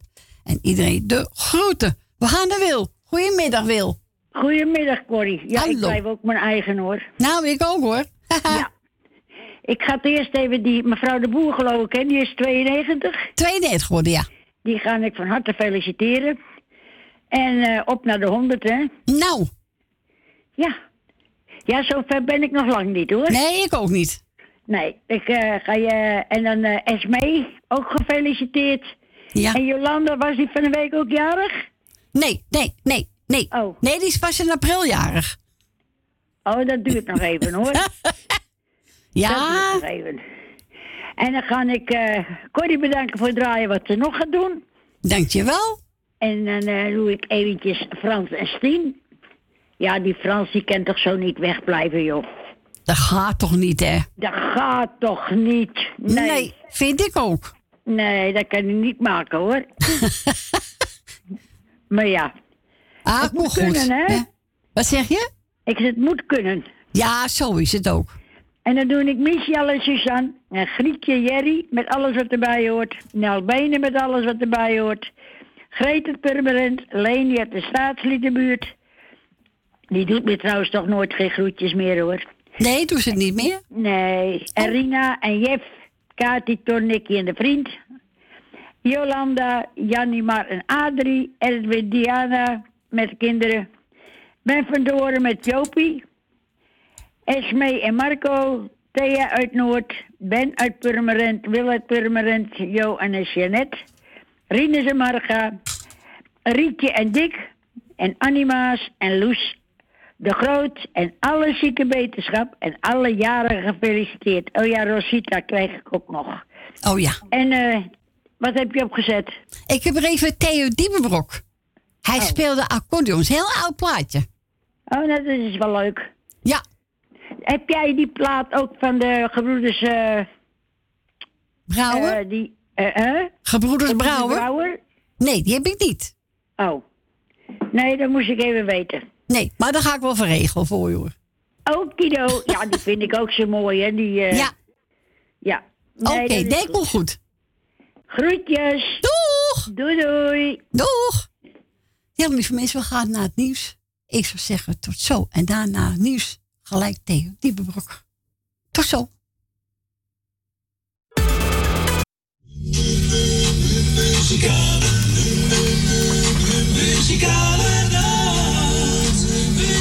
En iedereen de groeten. We gaan naar Wil. Goedemiddag, Wil. Goedemiddag, Corrie. Ja, ik Hallo. blijf ook mijn eigen hoor. Nou, ik ook hoor. ja. Ik ga het eerst even die mevrouw de Boer geloof ik, hè? die is 92. 92 geworden, ja. Die ga ik van harte feliciteren. En eh, op naar de 100, hè? Nou. Ja. Ja, zover ben ik nog lang niet hoor. Nee, ik ook niet. Nee, ik eh, ga je. En dan Esmee, ook gefeliciteerd. Ja. En Jolanda, was die van de week ook jarig? Nee, nee, nee, nee. Oh. Nee, die is pas in april jarig. Oh, dat duurt nog even hoor. Ja. Dat duurt nog even. En dan ga ik eh Corrie bedanken voor het draaien wat ze nog gaat doen. Dankjewel. En dan eh, doe ik eventjes Frans en Stien. Ja, die Frans die kan toch zo niet wegblijven, joh. Dat gaat toch niet, hè? Dat gaat toch niet? Nee. Nee, vind ik ook. Nee, dat kan je niet maken, hoor. maar ja. Ah, het moet goed, kunnen, hè? Wat zeg je? Ik zeg, het moet kunnen. Ja, zo is het ook. En dan doe ik Michel en Suzanne. En Grietje Jerry met alles wat erbij hoort. Nel Benen met alles wat erbij hoort. Greet het permanent. Leni uit de staatsliedenbuurt. Die doet me trouwens toch nooit geen groetjes meer hoor. Nee, doet ze het niet meer? Nee. En Rina en Jef. Kati, Ton, Nicky en de vriend. Jolanda, Janimar en Adrie. Edwin, Diana met de kinderen. Ben van Doren met Jopie. Esme en Marco. Thea uit Noord. Ben uit Purmerend. Wil uit Purmerend. Jo en Jeannette. Rinus en Marga. Rietje en Dick. En Anima's en Loes de Groot. En alle zieke beterschap. En alle jaren gefeliciteerd. Oh ja, Rosita krijg ik ook nog. Oh ja. En eh, wat heb je opgezet? Ik heb er even Theo Diepenbrok. Hij Oh. speelde accordeons. Heel oud plaatje. Oh, nou, dat is wel leuk. Ja. Heb jij die plaat ook van de gebroeders... eh Brouwer? eh, die? Gebroeders Gebroeders Brouwer? Brouwer? Nee, die heb ik niet. Oh. Nee, dat moest ik even weten. Nee, maar dat ga ik wel verregelen voor je hoor. Okido. ja, die vind ik ook zo mooi, hè? Die, eh, Ja. Ja. Oké, Nee, denk wel goed. Groetjes. Doeg. Doei, doei. Doeg. Ja, lieve mensen, we gaan naar het nieuws. Ik zou zeggen tot zo. En daarna het nieuws. Gelijk Theo Diepenbrok. Tot zo. Muzikale, muzikale nacht,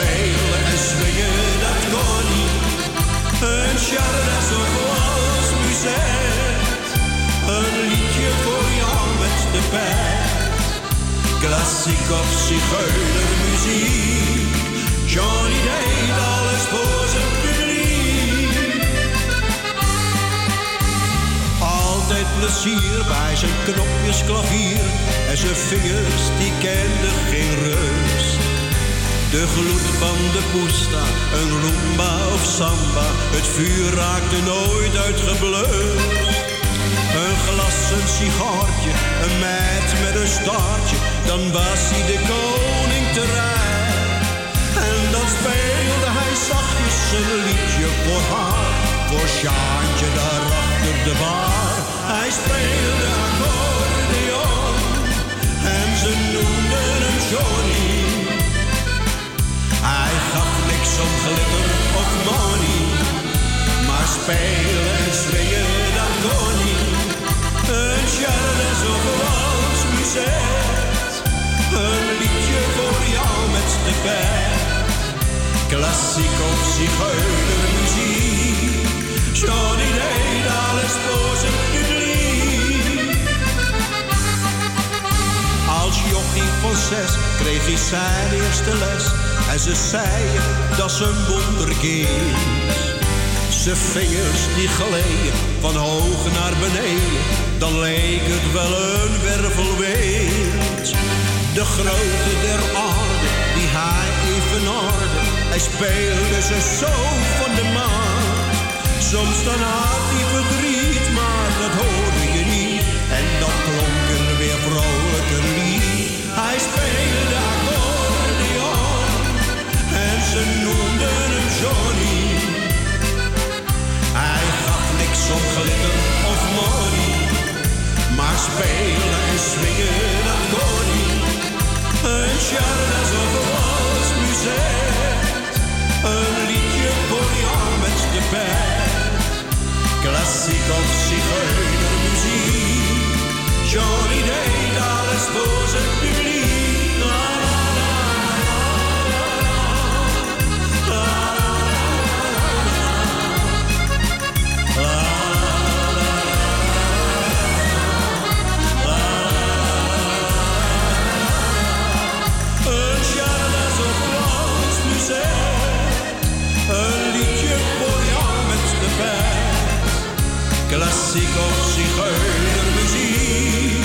spelen en swingen dat kon niet. Een of als muziek, een liedje voor jou met de pet. Klassiek of zigeunermuziek, Johnny deed alles voor zijn publiek. Altijd plezier bij zijn knopjes klavier en zijn vingers die kenden geen rust. De gloed van de poesta, een rumba of samba, het vuur raakte nooit uitgeblust. Een glas, een sigaartje, een meid met een staartje, dan was hij de koning te. En dan speelde hij zachtjes een liedje voor haar, voor Sjaantje daar achter de bar. Hij speelde accordeon en ze noemden hem Johnny. Om glitter of money, maar spelen en swingen dat kon niet. Een charles of als muziek, een liedje voor jou met de pet. Klassiek of zigeunermuziek, Johnny deed alles voor zijn publiek. Als jochie van zes kreeg hij zijn eerste les. En ze zei, dat is een wonderkind. Zijn vingers die gleden van hoog naar beneden. Dan leek het wel een wervelwind. De grootte der aarde, die hij evenaarde. Hij speelde ze zo van de maan. Soms dan had hij verdriet, maar dat hoorde je niet. En dan klonk er weer vrolijker lied. Hij speelde ze noemden hem Johnny. Hij gaf niks om glitter of money, maar spelen en swingen dat kon hij. Een Charles of Wals muziek, een liedje jou met de band. Klassiek of zigeunermuziek, Johnny deed alles voor zijn publiek. Klassiek of zigeunermuziek,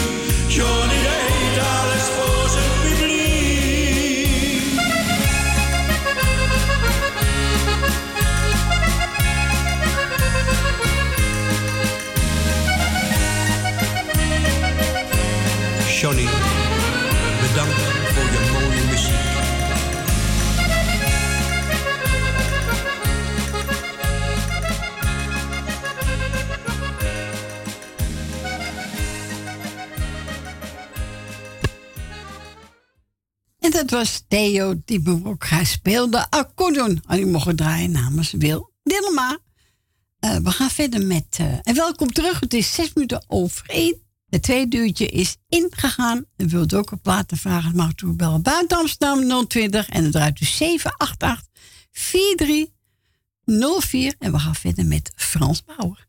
dat was Theo Diepenbroek. Hij speelde accordeon. En die mocht draaien namens Wil Dillema. Eh, we gaan verder met... eh, en welkom terug. Het is zes minuten over één. Het tweede uurtje is ingegaan. En wilt ook een platen vragen, mag u bellen buiten Amsterdam 020. En dan draait u 788 4304. En we gaan verder met Frans Bauer.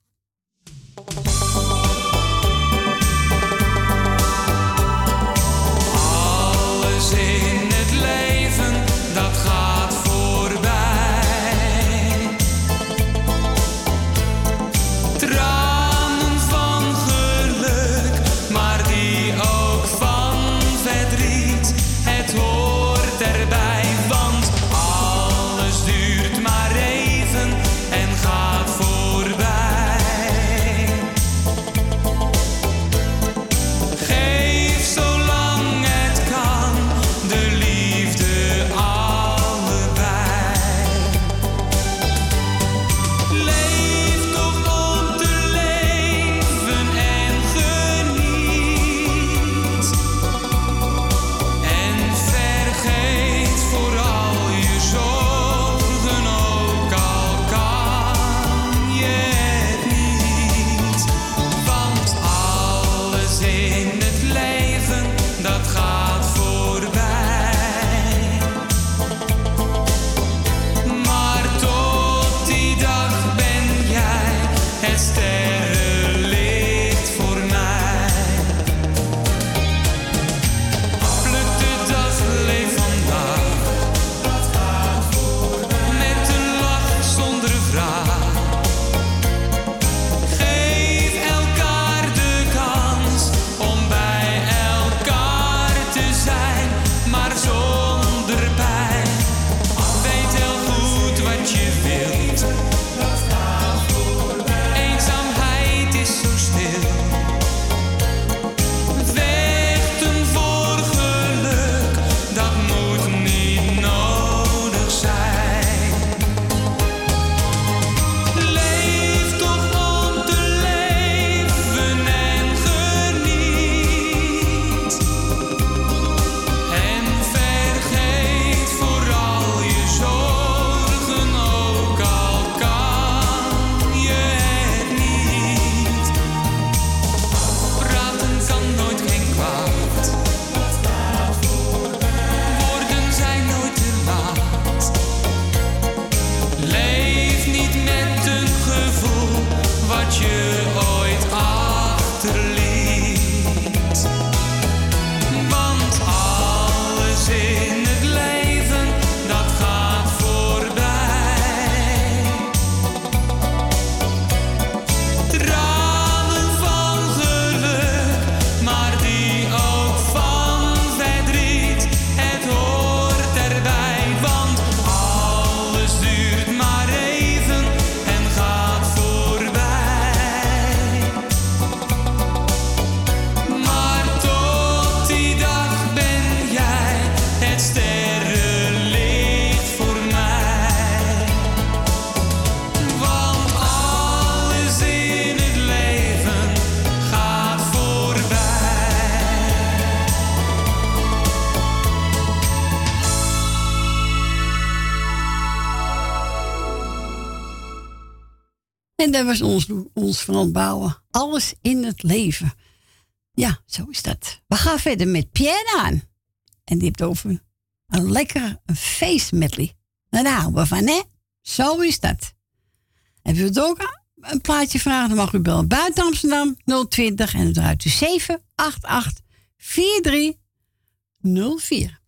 En dat was ons, ons van ontbouwen. Alles in het leven. Ja, zo is dat. We gaan verder met Pierre aan. En die heeft over een lekker een met. medley. Daar houden we van, hè? Zo is dat. Hebben u het ook een plaatje vragen, dan mag u bellen buiten Amsterdam 020 en dan draait u 788 4304.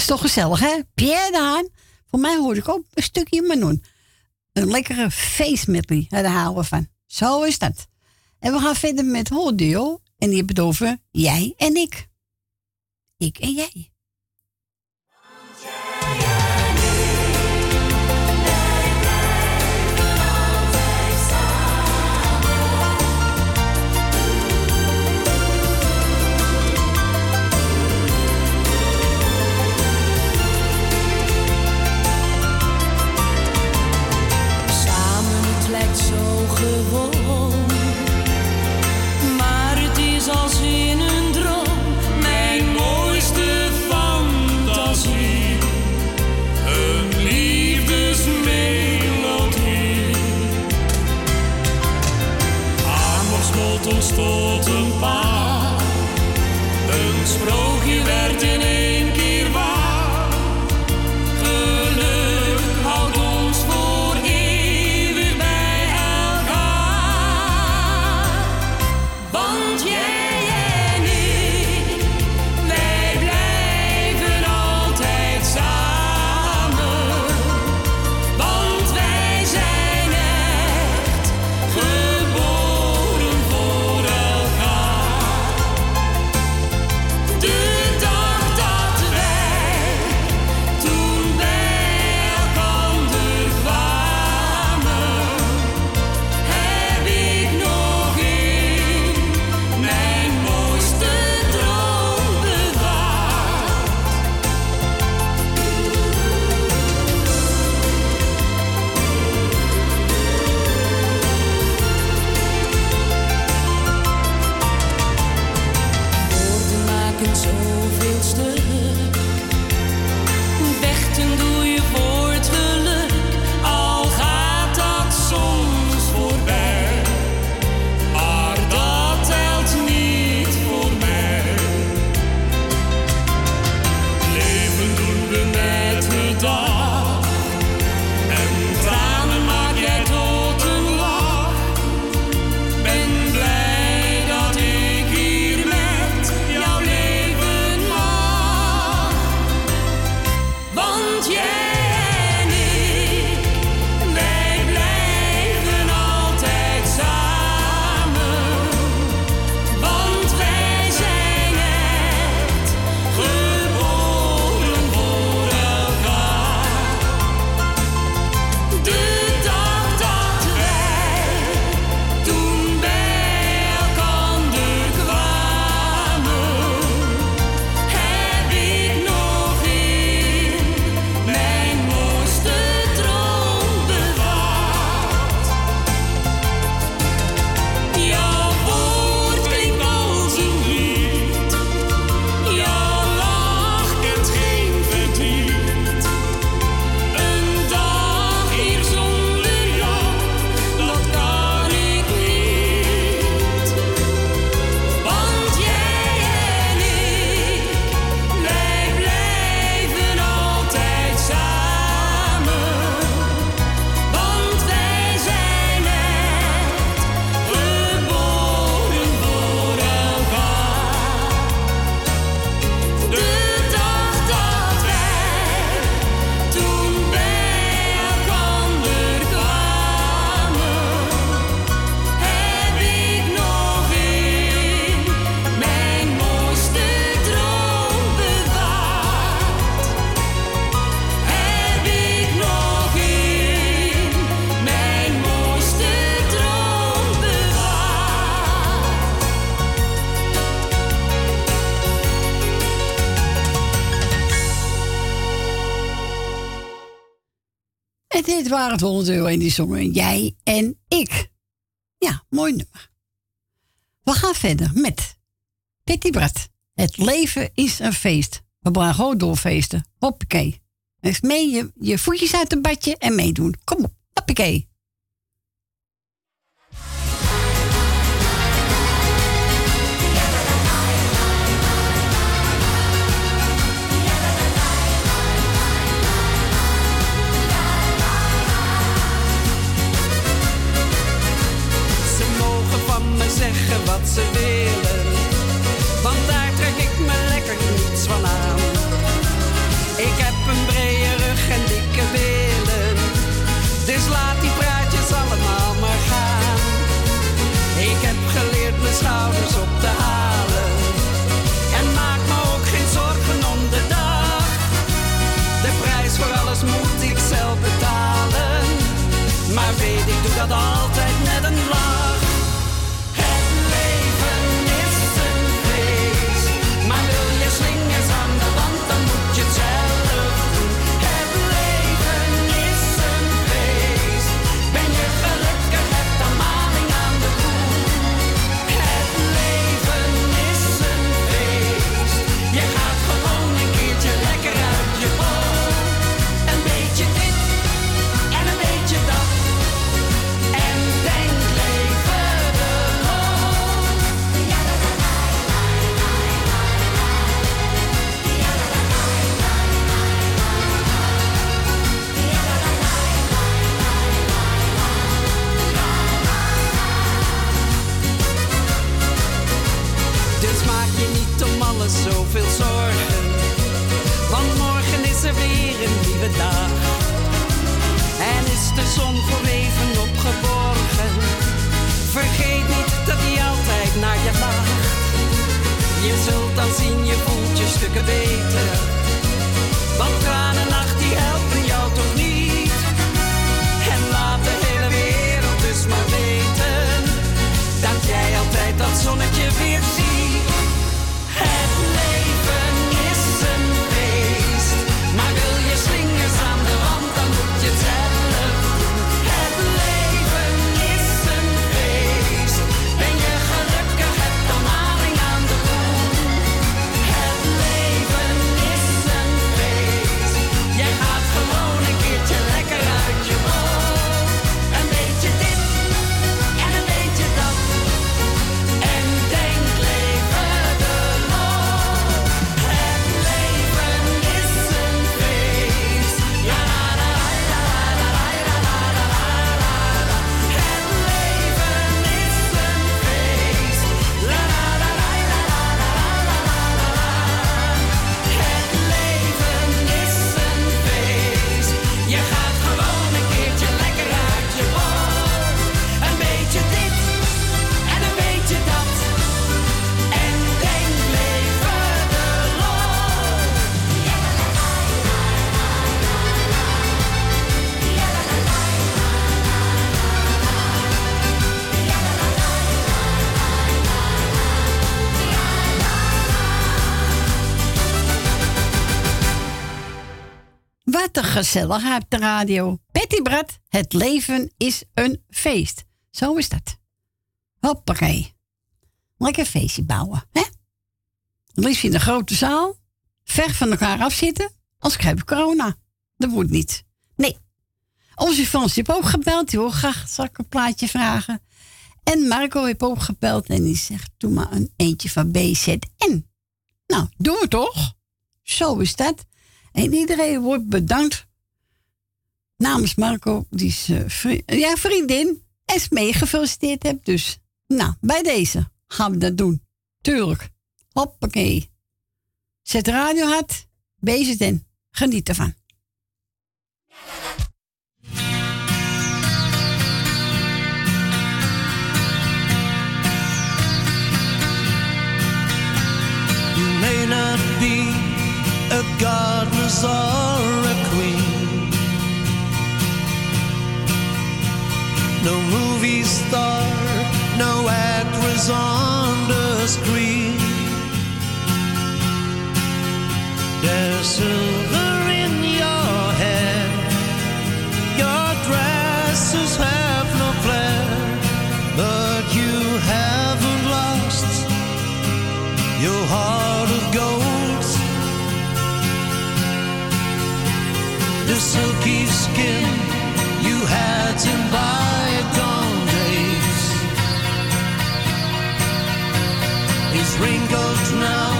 is toch gezellig, hè? Pierdaan, Voor mij hoorde ik ook een stukje Manon. Een lekkere feestmiddel Daar houden we van. Zo is dat. En we gaan verder met Hordeel. En die hebben het over jij en ik. Ik en jij. gewoon. Maar het is als in een waren het 100 euro en die zongen jij en ik. Ja, mooi nummer. We gaan verder met Pitty Brat. Het leven is een feest. We gaan gewoon doorfeesten. Hoppakee. Dus mee je, je voetjes uit een badje en meedoen. Kom op. Hoppakee. Wat ze willen, want daar trek ik me lekker niets van aan. Ik heb een brede rug en dikke billen, dus laat die praatjes allemaal maar gaan. Ik heb geleerd mijn schouders op te Wat een gezellig op de radio. Betty Brad, het leven is een feest. Zo is dat. Hoppakee. Lekker feestje bouwen, hè? Liefst in de grote zaal. Ver van elkaar afzitten. Als krijg je corona. Dat moet niet. Nee. Onze Frans heeft ook gebeld. Die wil graag zal ik een plaatje vragen. En Marco heeft ook gebeld. En die zegt, doe maar een eentje van BZN. Nou, doen we toch? Zo is dat. En iedereen wordt bedankt. Namens Marco, die is eh, ja, vriendin. Esmee gefeliciteerd hebt. Dus, nou, bij deze gaan we dat doen. Tuurlijk. Hoppakee. Zet radio hard. BZN. Geniet ervan. You may not be a no movie star, no actress on the screen. There's silver in your hair, your dresses have no flair, but you haven't lost your heart of gold. The silky skin you had to buy. Wrinkled now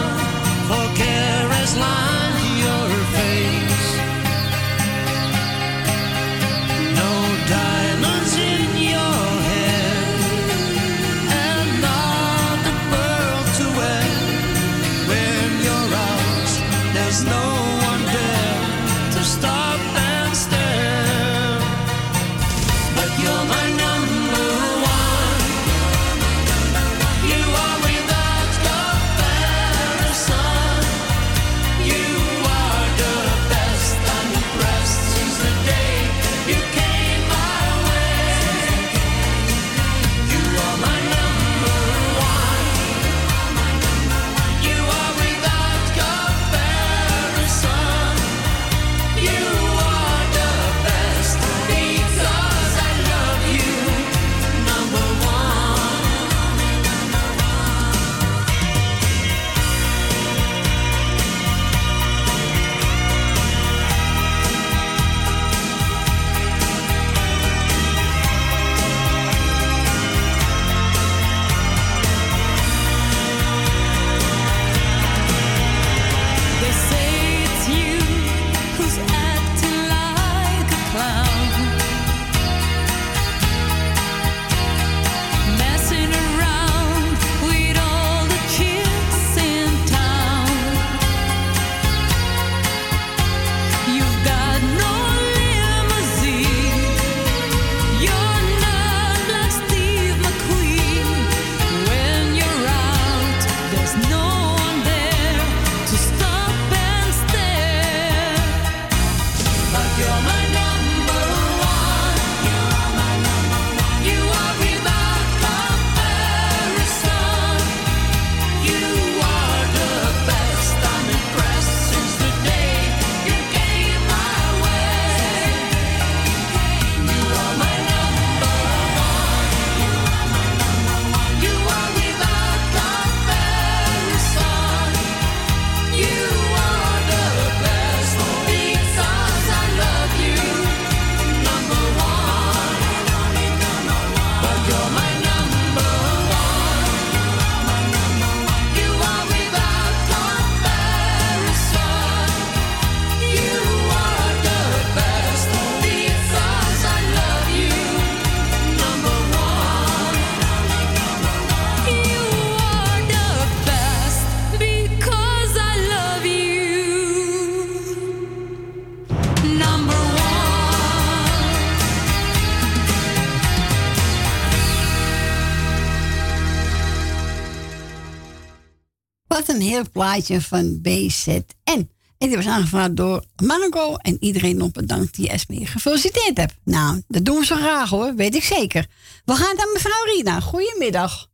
Een plaatje van BZN. En die was aangevraagd door Marco. En iedereen op bedankt die Esme gefeliciteerd hebt. Nou, dat doen we zo graag hoor, weet ik zeker. We gaan naar mevrouw Rina. Goedemiddag.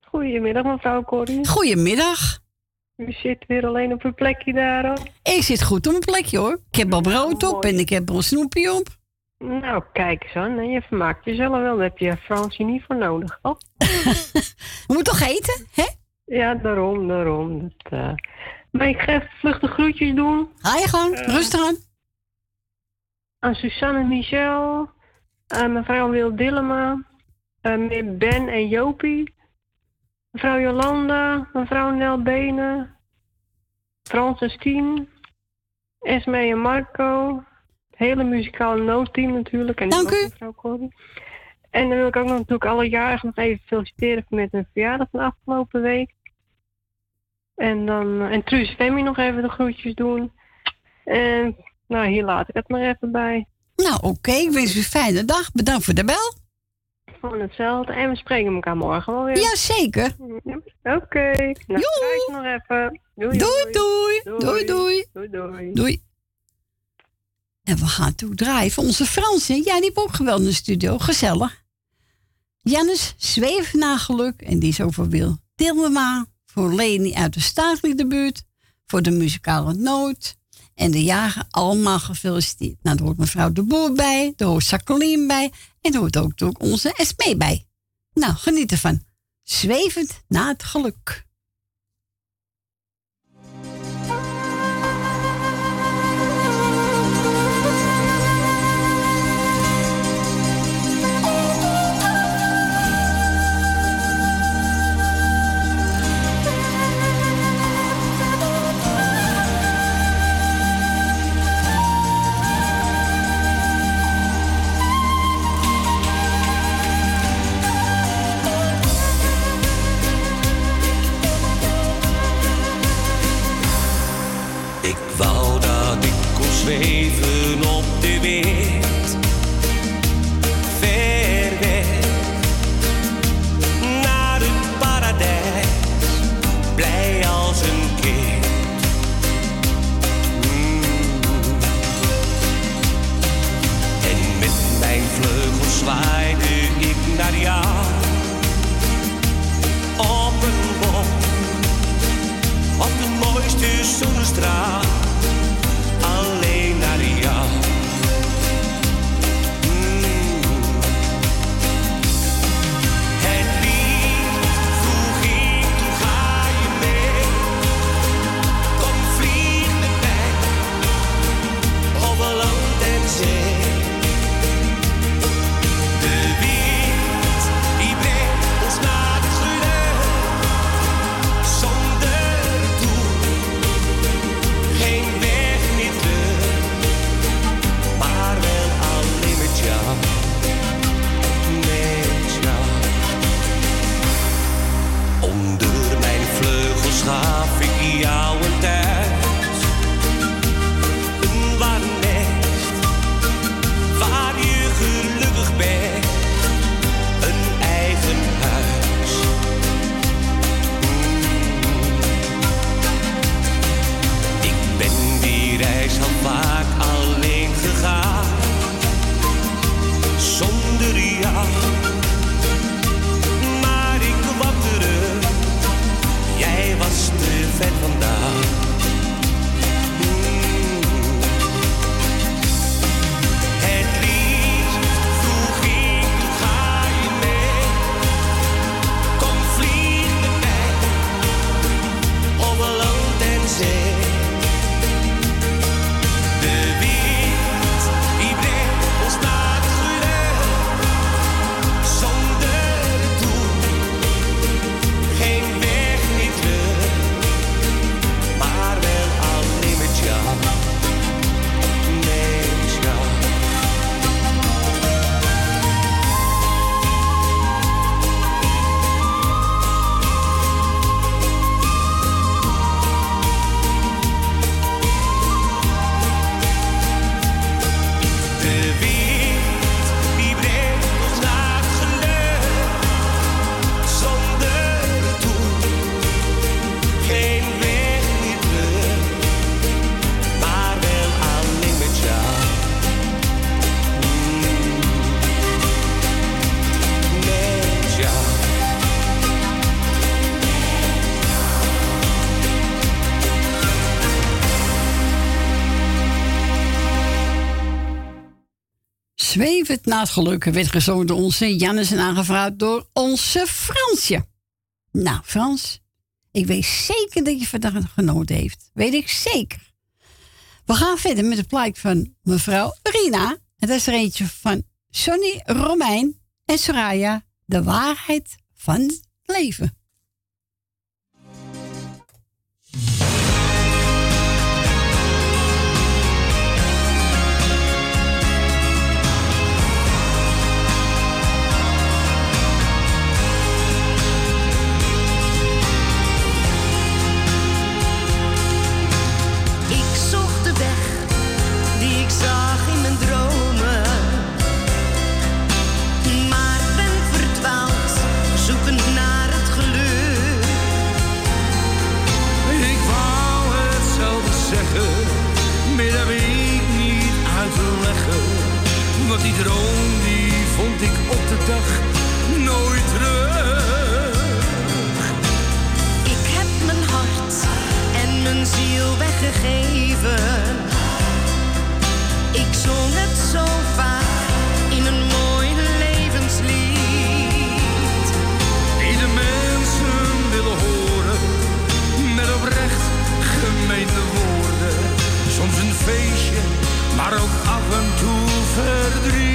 Goedemiddag, mevrouw Corrie. Goedemiddag. U zit weer alleen op uw plekje daar, hoor. Ik zit goed op mijn plekje hoor. Ik heb al brood op en ik heb al snoepje op. Nou, kijk eens aan. Je vermaakt jezelf wel. Daar heb je Fransje niet voor nodig? We moeten toch eten, hè? Ja, daarom, daarom. Dat, eh, Maar ik ga even vluchtig groetjes doen. Ga je gang, Eh, rustig aan. Aan Suzanne en Michel. Aan mevrouw Wil Dillema. meneer Ben en Jopie. Mevrouw Jolanda. Mevrouw Nel Benen. Frans en Stien. Esme en Marco. Het hele muzikale noodteam natuurlijk. En Dank u. Mevrouw Corrie. En dan wil ik ook nog natuurlijk alle jarigen nog even feliciteren met hun verjaardag van de afgelopen week. En dan en Truus Femi nog even de groetjes doen. En nou, hier laat ik het maar even bij. Nou, oké. Ik wens u een fijne dag. Bedankt voor de bel. Gewoon hetzelfde. En we spreken elkaar morgen wel weer. Jazeker. Oké. Nou, kijk nog even. Doei Doei, doei. Doei, doei. Doei, doei. Doei. En we gaan toe draaien voor onze Fransen. Ja, die hebben ook in de studio. Gezellig. Jannes zweeft naar geluk en die is over Wil Dilma. Voor Leni uit de Staatliedenbuurt. Voor de muzikale noot. En de jager allemaal gefeliciteerd. Nou, daar hoort mevrouw de Boer bij. Daar hoort Jacqueline bij. En daar hoort ook, ook onze SP bij. Nou, geniet ervan. Zwevend naar het geluk. Weet. Ver weg naar het paradijs, blij als een kind. Mm. En met mijn vleugels zwaaide ik naar jou op een boom op de mooiste zonnestraal, Naar het geluk werd gezongen door onze Jannes en aangevraagd door onze Fransje. Nou, Frans, ik weet zeker dat je vandaag genoten heeft. Weet ik zeker. We gaan verder met de plaat van mevrouw Rina. Dat is er eentje van Sonny Romein en Soraya. De waarheid van het leven. nooit terug. Ik heb mijn hart en mijn ziel weggegeven. Ik zong het zo vaak in een mooi levenslied. Die de mensen willen horen met oprecht gemeente woorden. Soms een feestje, maar ook af en toe verdriet.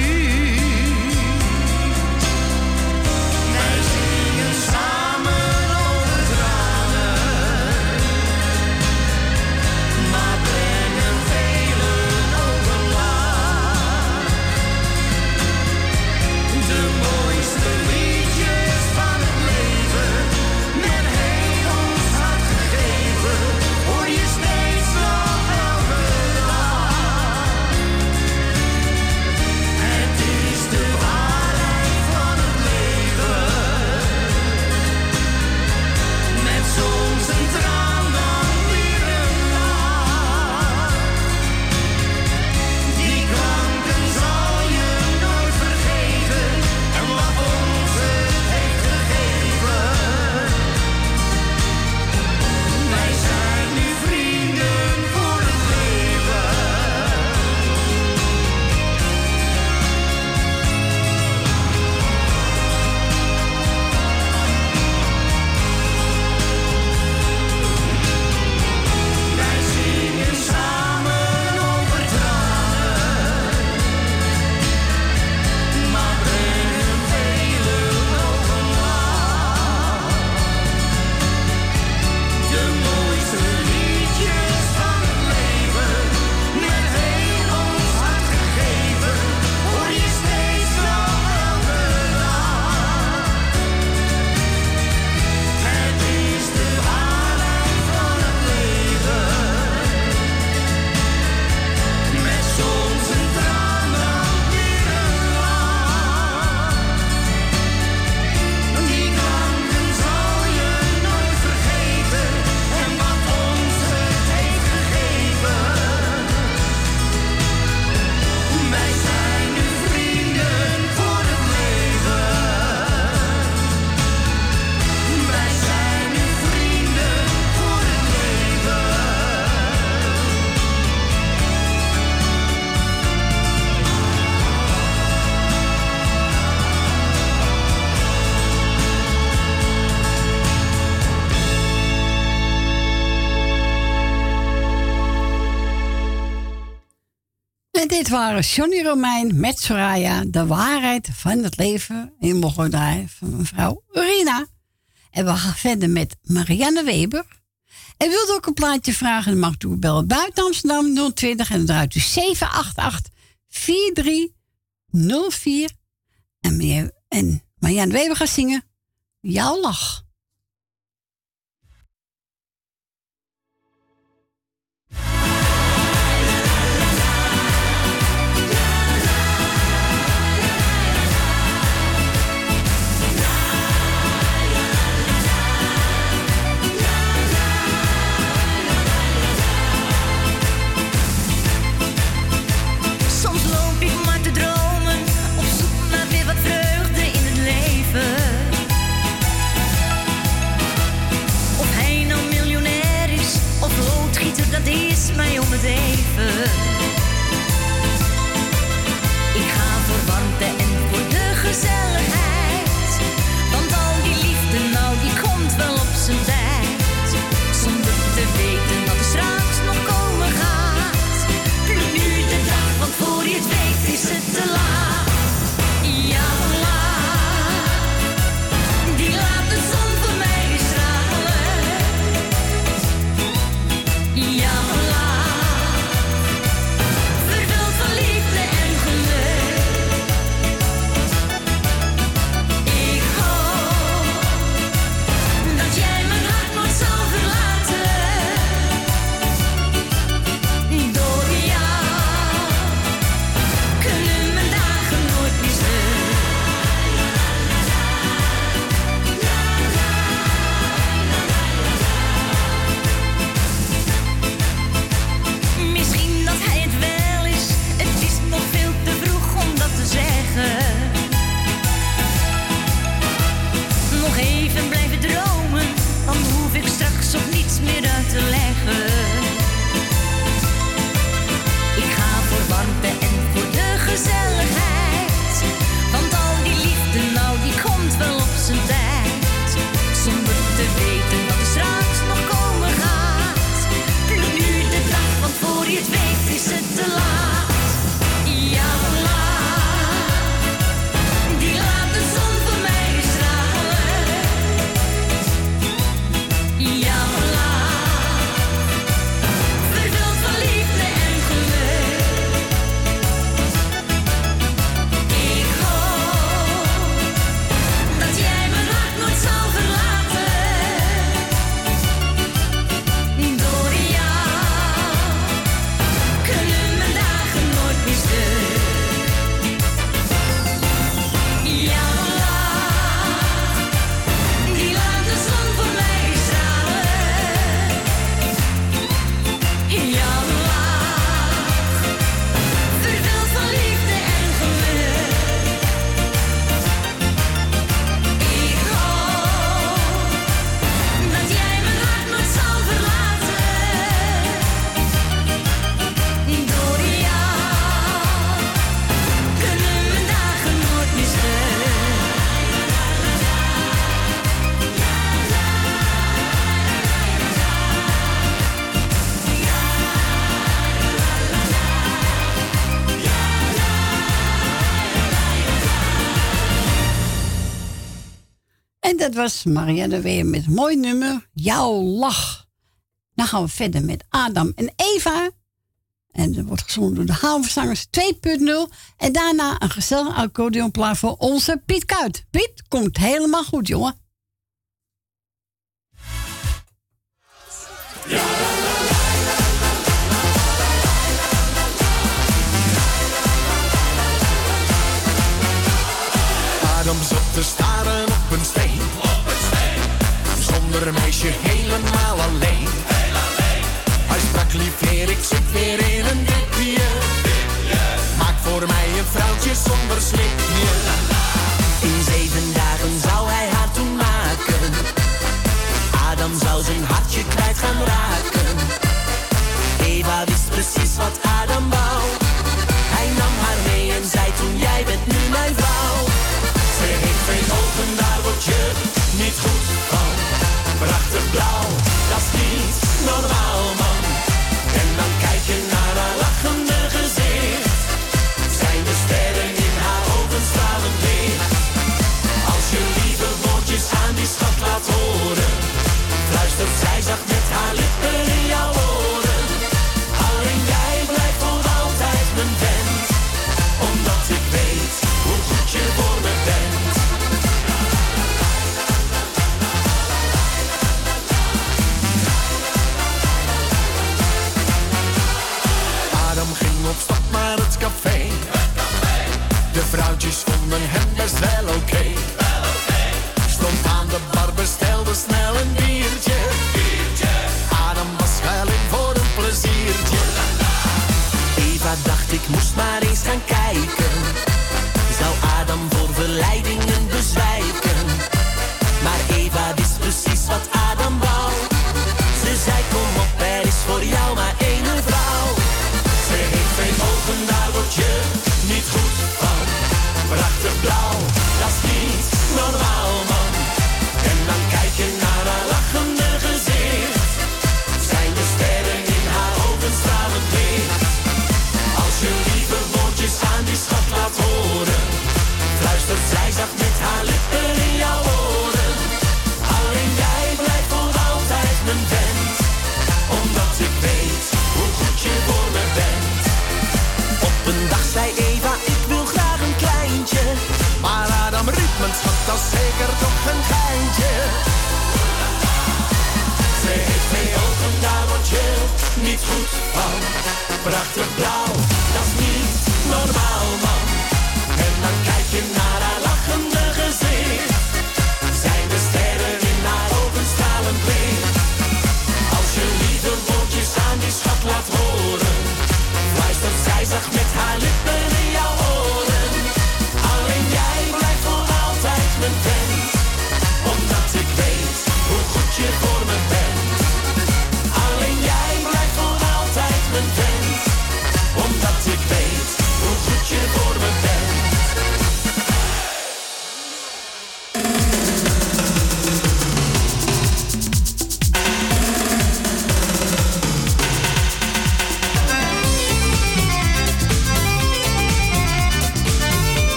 Dit waren Johnny Romein met Soraya. De waarheid van het leven in Mogodaai van mevrouw Urina. En we gaan verder met Marianne Weber. En wilt ook een plaatje vragen, dan mag u bellen buiten Amsterdam 020 en dan draait u 788 4304. En, en Marianne Weber gaat zingen Jouw lach. Mij om het even. Dat was Marianne weer met mooi nummer, Jouw Lach. Dan gaan we verder met Adam en Eva. En dat wordt gezongen door de Havenstangers 2.0. En daarna een gezellig accordeonplaat voor onze Piet Kuit. Piet, komt helemaal goed, jongen. Adam zat te staren Meisje helemaal alleen. Hij sprak lief heer, ik zit weer in een dipje. Maak voor mij een vrouwtje zonder slipje. In zeven dagen zou hij haar toen maken. Adam zou zijn hartje kwijt gaan raken. Eva wist precies wat Adam wou. Hij nam haar mee en zei toen jij bent nu mijn vrouw. Ze heeft twee ogen, daar word je niet goed van. de fraudes.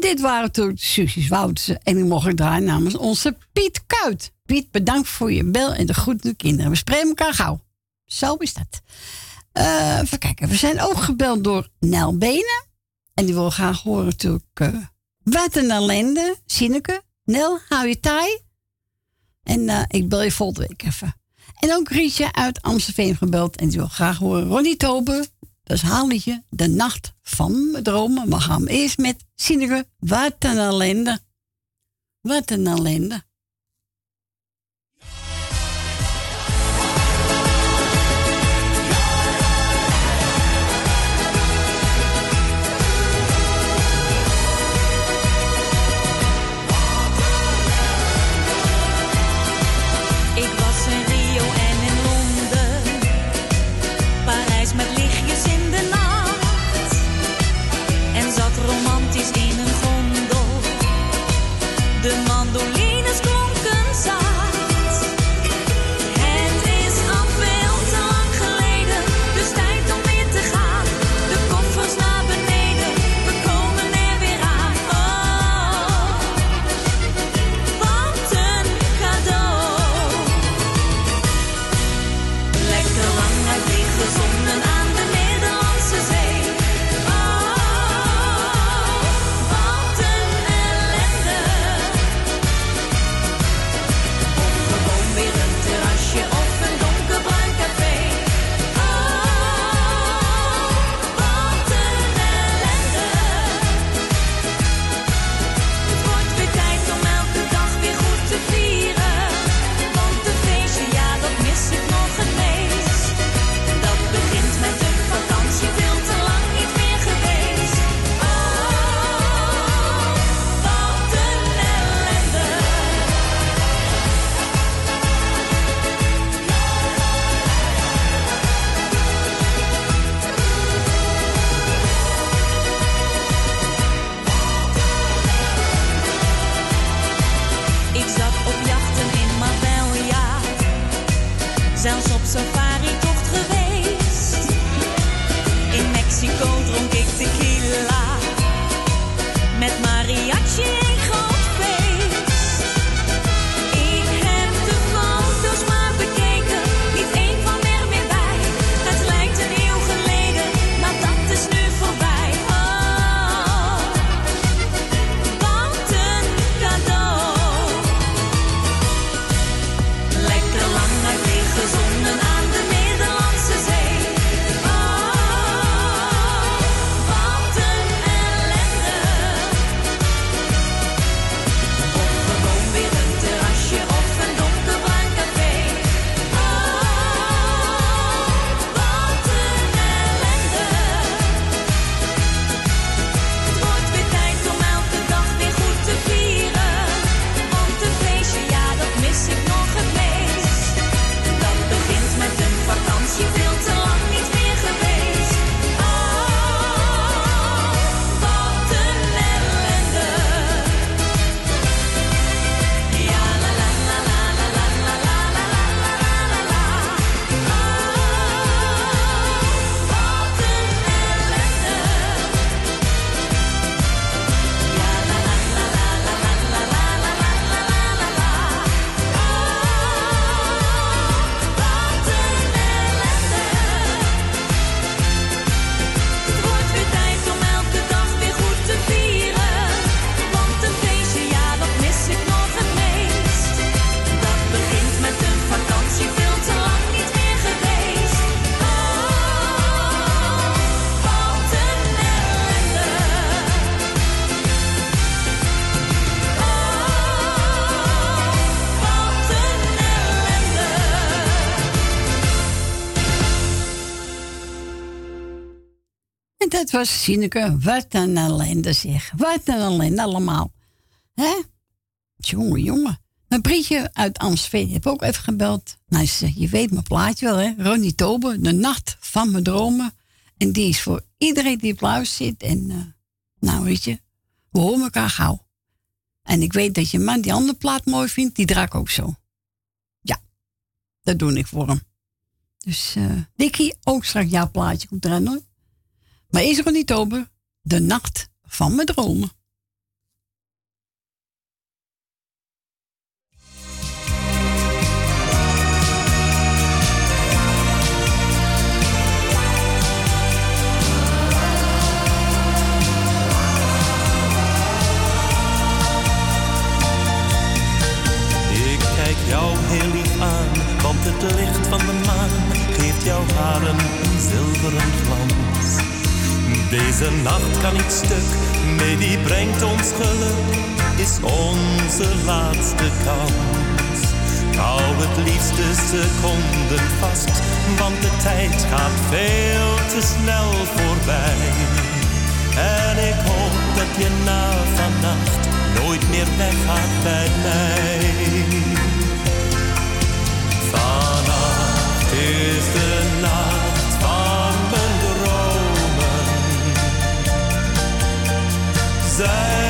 Dit waren toen Susies en die mocht ik draaien namens onze Piet Kuit. Piet, bedankt voor je bel en de groeten kinderen. We spreken elkaar gauw. Zo is dat. Uh, even kijken, we zijn ook gebeld door Nel Benen. En die wil graag horen natuurlijk... Uh, wat een ellende, Sineke. Nel, hou je taai. En eh, ik bel je volgende week even. En ook Rietje uit Amstelveen gebeld. En die wil graag horen Ronnie Tobe. Dat is haar. De nacht van mijn dromen. We gaan eerst met zinnige Wat een ellende. Wat een ellende. Het was Sineke. Wat een ellende zeg. Wat een ellende allemaal. Hè? Jongen, jongen. Mijn prietje uit Amstveen Heb ook even gebeld. Nou, ze, je weet mijn plaatje wel, hè? Ronnie Toben, De Nacht van mijn Dromen. En die is voor iedereen die op zit. En eh, nou, weet je, we horen elkaar gauw. En ik weet dat je man die andere plaat mooi vindt, die draak ook zo. Ja, dat doe ik voor hem. Dus uh, Dikkie, ook straks jouw plaatje komt eraan hoor. Maar is er niet over De nacht van mijn dromen. jou heel lief aan, want het licht van de maan geeft jouw haren een zilveren glans. Deze nacht kan niet stuk, nee die brengt ons geluk, is onze laatste kans. Hou het liefste seconden vast, want de tijd gaat veel te snel voorbij. En ik hoop dat je na vannacht nooit meer weggaat bij mij. Vannacht is de nacht Zijn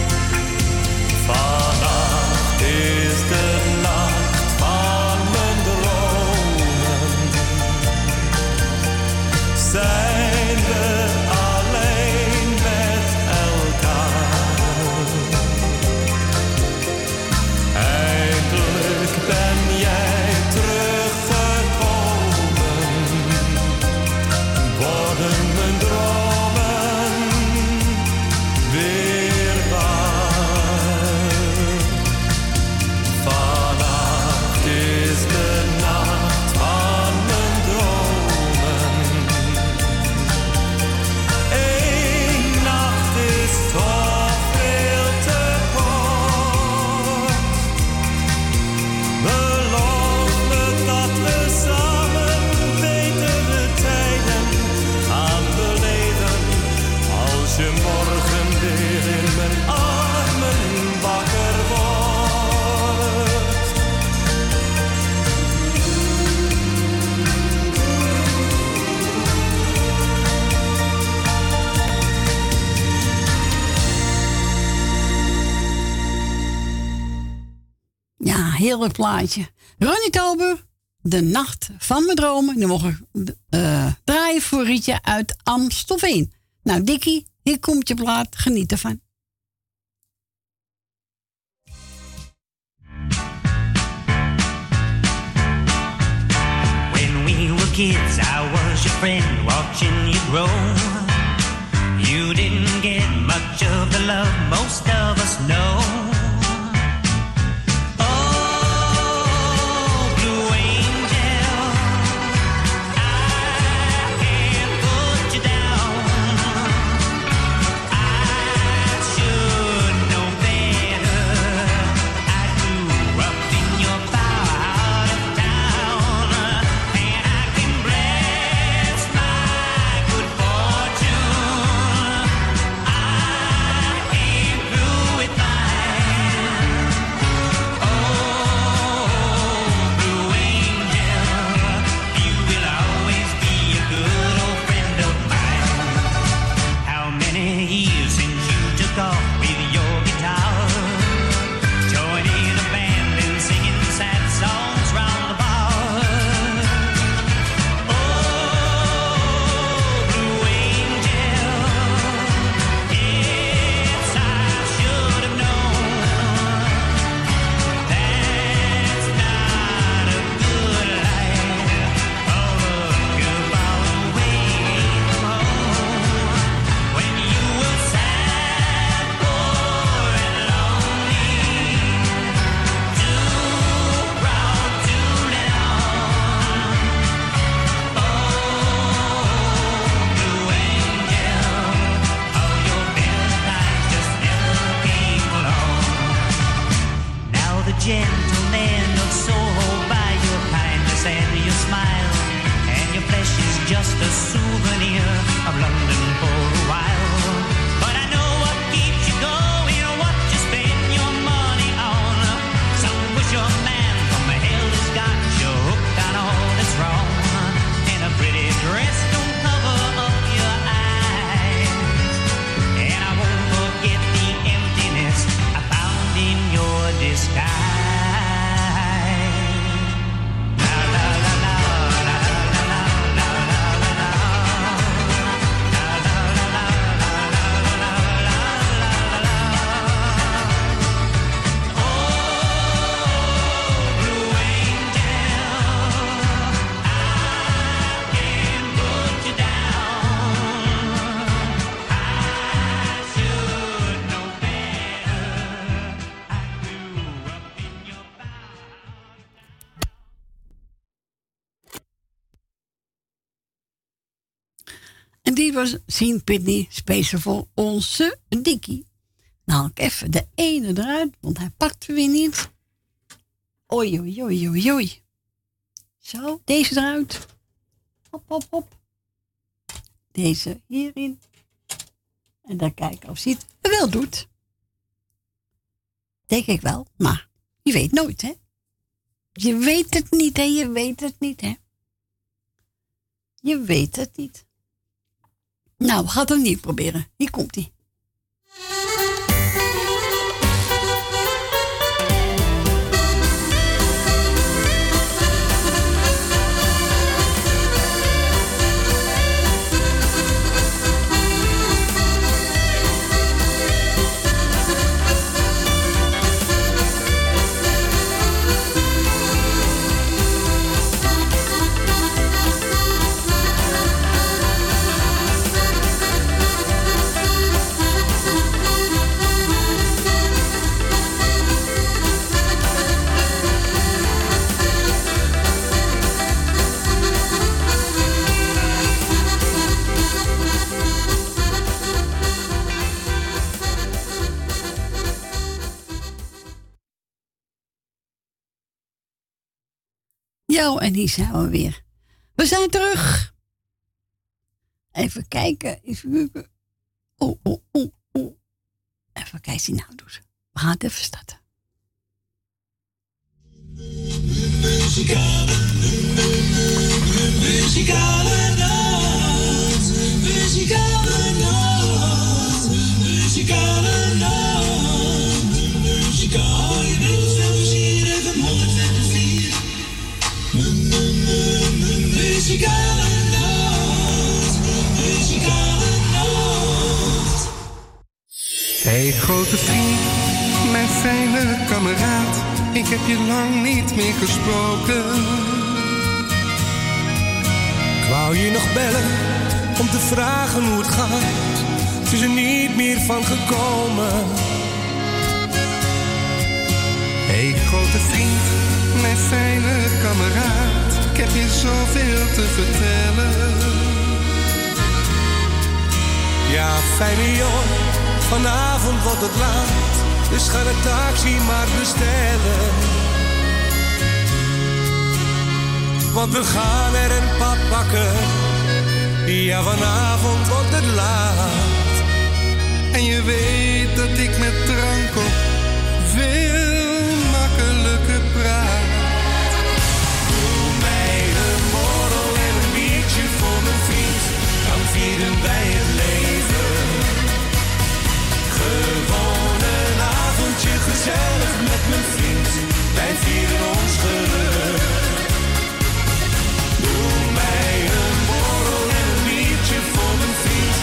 Zijn we Ja, heerlijk plaatje. Ronnie Tober, De Nacht van mijn Dromen. Nu mogen ik eh, draaien voor Rietje uit Amstelveen. Nou, Dikkie, hier komt je plaat. Geniet ervan. When we were kids, I was your friend, watching you grow. You didn't get much of the love most of us know. Die was Sien Pitney, speciaal voor onze Dikkie. Nou, ik even de ene eruit, want hij pakt weer niet. Oei, oei, oei, oei, oei. Zo, deze eruit. Hop, hop, hop. Deze hierin. En dan kijken of hij het wel doet. Denk ik wel, maar je weet nooit, hè? Je weet het niet, hè? Je weet het niet, hè? Je weet het niet. Nou, we gaan het opnieuw proberen. Hier komt hij. Jo, en hier zijn we weer. We zijn terug. Even kijken. Oh, oh, oh, oh. Even kijken hij nou doet. We gaan het even starten. Muzikale, muzikale nacht, muzikale Hey grote vriend, mijn fijne kameraad, ik heb je lang niet meer gesproken. Ik wou je nog bellen om te vragen hoe het gaat. Het is er niet meer van gekomen. Hey grote vriend, mijn fijne kameraad, ik heb je zoveel te vertellen. Ja, fijne jongen, vanavond wordt het laat. Dus ga de taxi maar bestellen. Want we gaan er een pad pakken. Ja, vanavond wordt het laat. En je weet dat ik met drank op gezellig met mijn vriend. Wij vieren ons geluk. Doe mij een borrel en een biertje voor mijn vriend.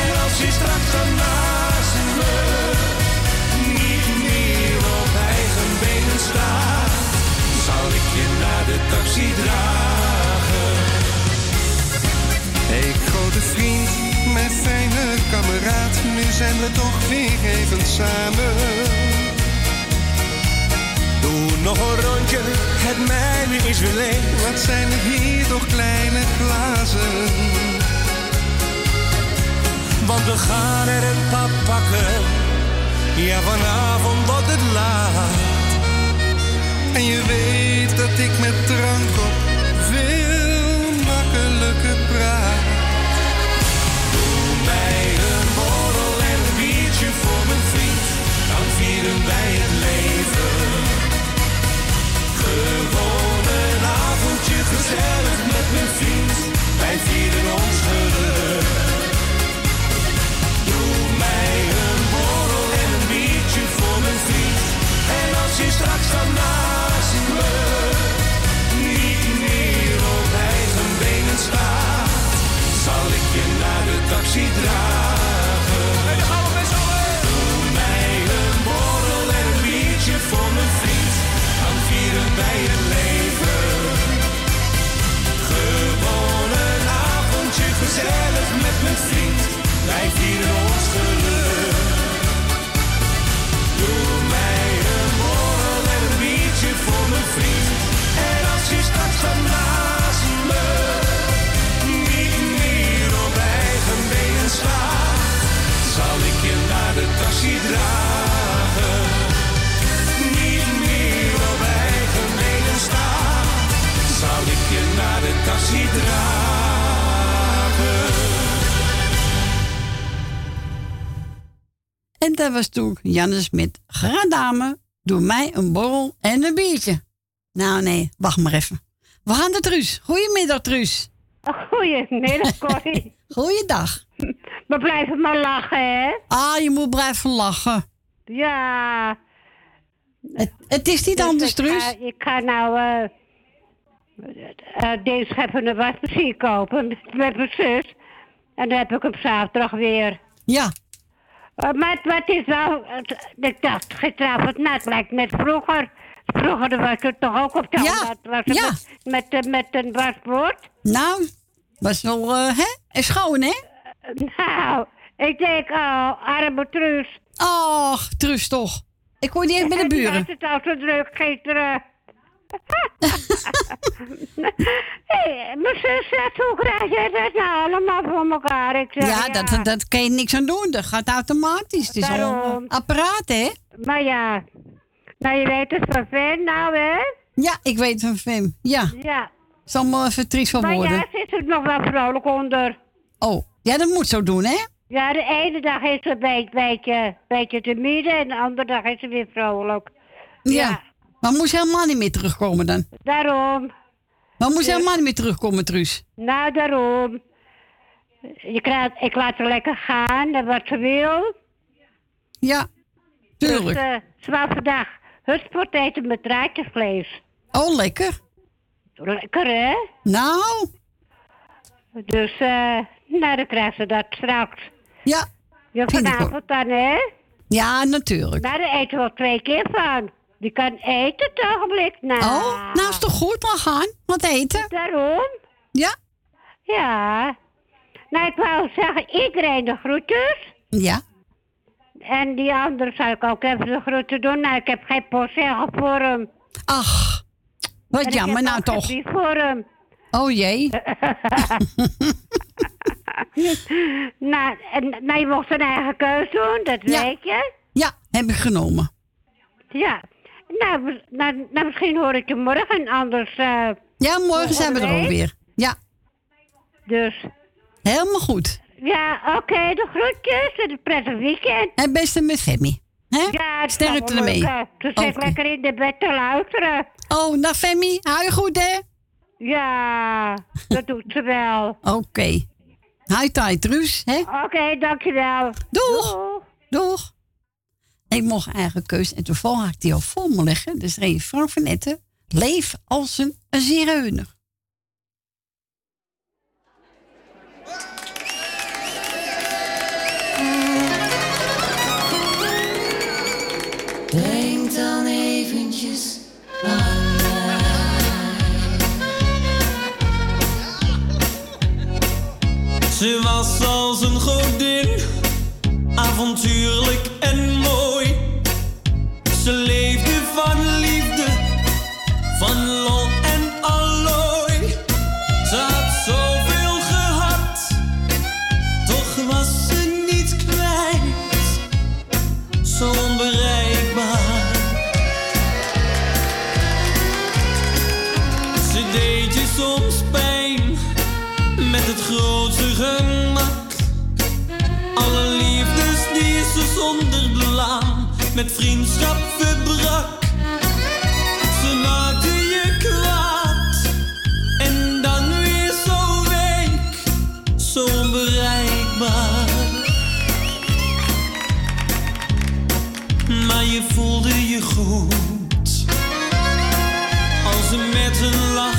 En als je straks dan naast me niet meer op eigen benen staat, zal ik je naar de taxi dragen. Hey grote vriend, mijn fijne kameraad, nu zijn we toch weer even samen. Doe nog een rondje, het mijne is weer leeg. Wat zijn er hier toch kleine glazen? Want we gaan er een pap pakken. Ja, vanavond wordt het laat. En je weet weet dat ik met drank op veel makkelijker praat. Doe mij een borrel en een biertje voor mijn vriend, dan vieren wij het leven. Avondje gezellig met mijn vriend, wij vieren ons geluk. Doe mij een borrel en een biertje voor mijn vriend, en als je straks dan naast me niet meer op eigen benen staat, zal ik je naar de taxi dragen. Doe mij een borrel en een biertje voor mijn vriend, dan vieren wij gezellig met mijn vriend, wij vieren ons geluk. En dat was toen Janne Smit. Graag dame, doe mij een borrel en een biertje. Nou nee, wacht maar even. We gaan naar Truus. Goedemiddag Truus. Goedemiddag, Corrie. Goeiedag. We blijven maar lachen, hè? Ah, je moet blijven lachen. Ja. Het, het is niet Dus anders, ik Truus. Ga, ik ga nou eh, deze een wasmachine kopen met, mijn zus. En dan heb ik op zaterdag weer. Ja. Eh, maar wat is nou... het- Ik dacht gisteravond, nou, het lijkt net vroeger. Vroeger was het toch ook op de Ja, was het ja. met, met, eh, met een wasbord. Nou, was wel, eh, hè? En schoon, hè? Nou, ik denk, oh, arme Truus. Och, Truus toch. Ik hoor niet eens bij de buren. had het al zo druk gisteren. hey, mijn zus zegt, hoe krijg je dat nou allemaal voor elkaar? Ik zeg, Ja, dat, dat kan je niks aan doen. Dat gaat automatisch. Het is een apparaat, hè? Maar ja, nou je weet het van Ven nou, hè? Ja, ik weet van Fem. Ja. Ja. Zal me even triest van Maar worden. ja, zit er nog wel vrolijk onder. Oh, ja, dat moet zo doen, hè? Ja, de ene dag is ze een beetje, beetje, beetje te midden en de andere dag is ze weer vrolijk. Ja. Maar moest helemaal niet meer terugkomen dan? Daarom. Maar moest Ja. helemaal niet meer terugkomen, Truus? Nou, daarom. Je krijgt, ik laat haar lekker gaan, wat ze wil. Ja, tuurlijk. Dus, eh, ze wou vandaag hutspot eten met draadjesvlees. Oh, lekker. Lekker, hè? Nou. Dus, eh, nou, dan krijgt ze dat straks. Ja. Ja, vanavond dan, hè? Ja, natuurlijk. Daar eten we twee keer van. Die kan eten ogenblik. Nou, Oh, nou is toch goed, maar gaan. Wat eten? Daarom? Ja. Ja. Nou, ik wou zeggen, iedereen de groetjes. Ja. En die andere zou ik ook even de groeten doen. Nou, ik heb geen postzegel voor hem. Ach, wat En ik jammer heb nou toch. brief voor hem. Oh jee. nou, en, nou, je mocht zijn eigen keus doen, dat weet je. Ja, heb ik genomen. Ja. Nou, nou, nou, misschien hoor ik je morgen, anders... eh, Ja, morgen zijn we er ook weer. Ja. Dus, Helemaal goed. ja, oké, de groetjes en een prettig weekend. En beste met Femi. Hè? Ja, Sterkte ermee. Ze zit Oké. lekker in de bed te luisteren. Oh, nou Femi, hou je goed hè? Ja, dat doet ze wel. Oké. Hi, tijd, Truus. Hè? Oké, dankjewel. Doeg. Doeg. Ik mocht eigen keus en toevallig had ik die al voor me leggen. Dus een Frank van Etten. Leef als een, een zigeuner. Denk dan eventjes aan Ze was als een godin, avontuurlijk en mooi. Ze leefde van liefde, van lol en allooi. Ze had zoveel gehad, toch was ze niet kwijt. Zo onbereikbaar. soms pijn met het grootste gemak. Alle liefdes die ze zonder belang met vriendschap als ze met een lach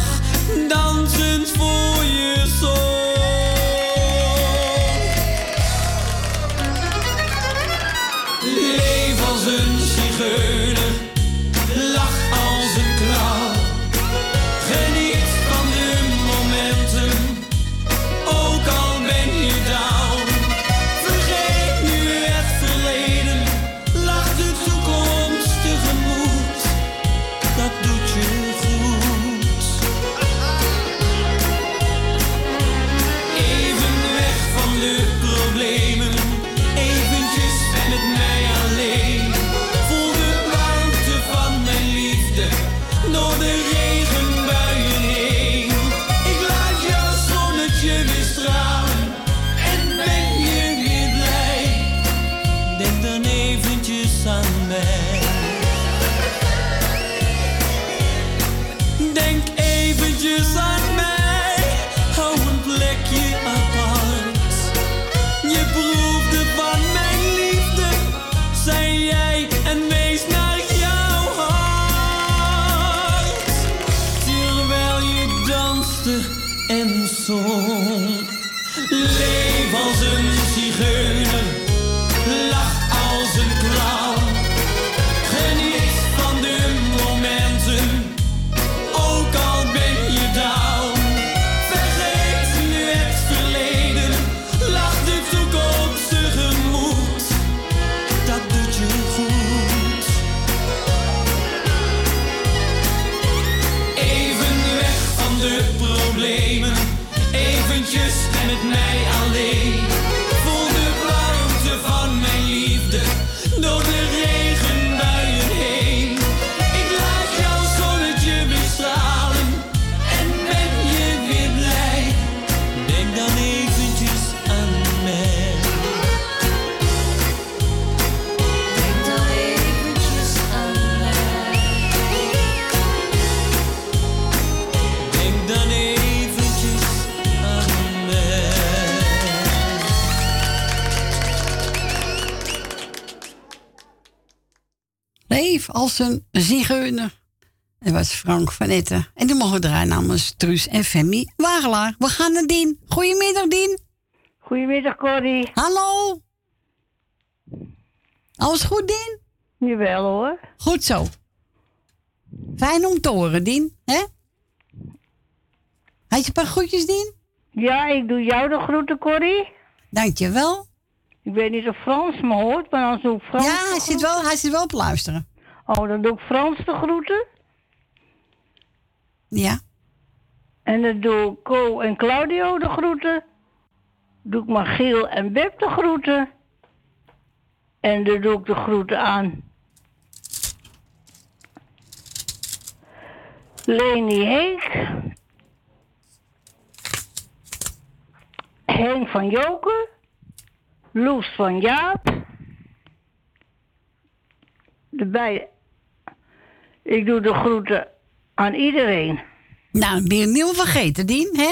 Als een zigeuner. Dat was Frank van Etten. En die mogen draaien namens Truus en Femi Wagelaar. We gaan naar Dien. Goedemiddag, Dien. Goedemiddag, Corrie. Hallo. Alles goed, Dien? Jawel hoor. Goed zo. Fijn om te horen, Dien. Hè? Had je een paar groetjes, Dien? Ja, ik doe jou de groeten, Corrie. Dankjewel. Ik weet niet of Frans me hoort, maar dan doe ik Frans. Ja, hij zit, wel, hij zit wel op luisteren. Oh, dan doe ik Frans de groeten. Ja. En dan doe ik Co en Claudio de groeten. Doe ik Magiel en Beb de groeten. En dan doe ik de groeten aan. Leni Henk. Henk van Joker. Loes van Jaap. De beide. Ik doe de groeten aan iedereen. Nou, ben je niet vergeten, Dien, hè?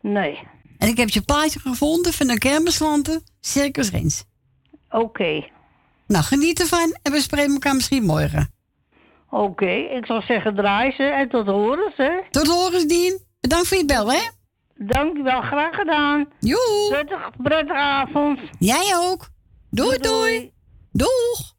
Nee. En ik heb je plaatje gevonden van de kermislanten, Circus Rens. Oké. Nou, geniet ervan en we spreken elkaar misschien morgen. Oké, ik zal zeggen draai ze en tot horens, hè. Tot horens, Dien. Bedankt voor je bel, hè? Dankjewel, graag gedaan. Joe. Prettig, prettige avond. Jij ook. Doei, doei. Doeg.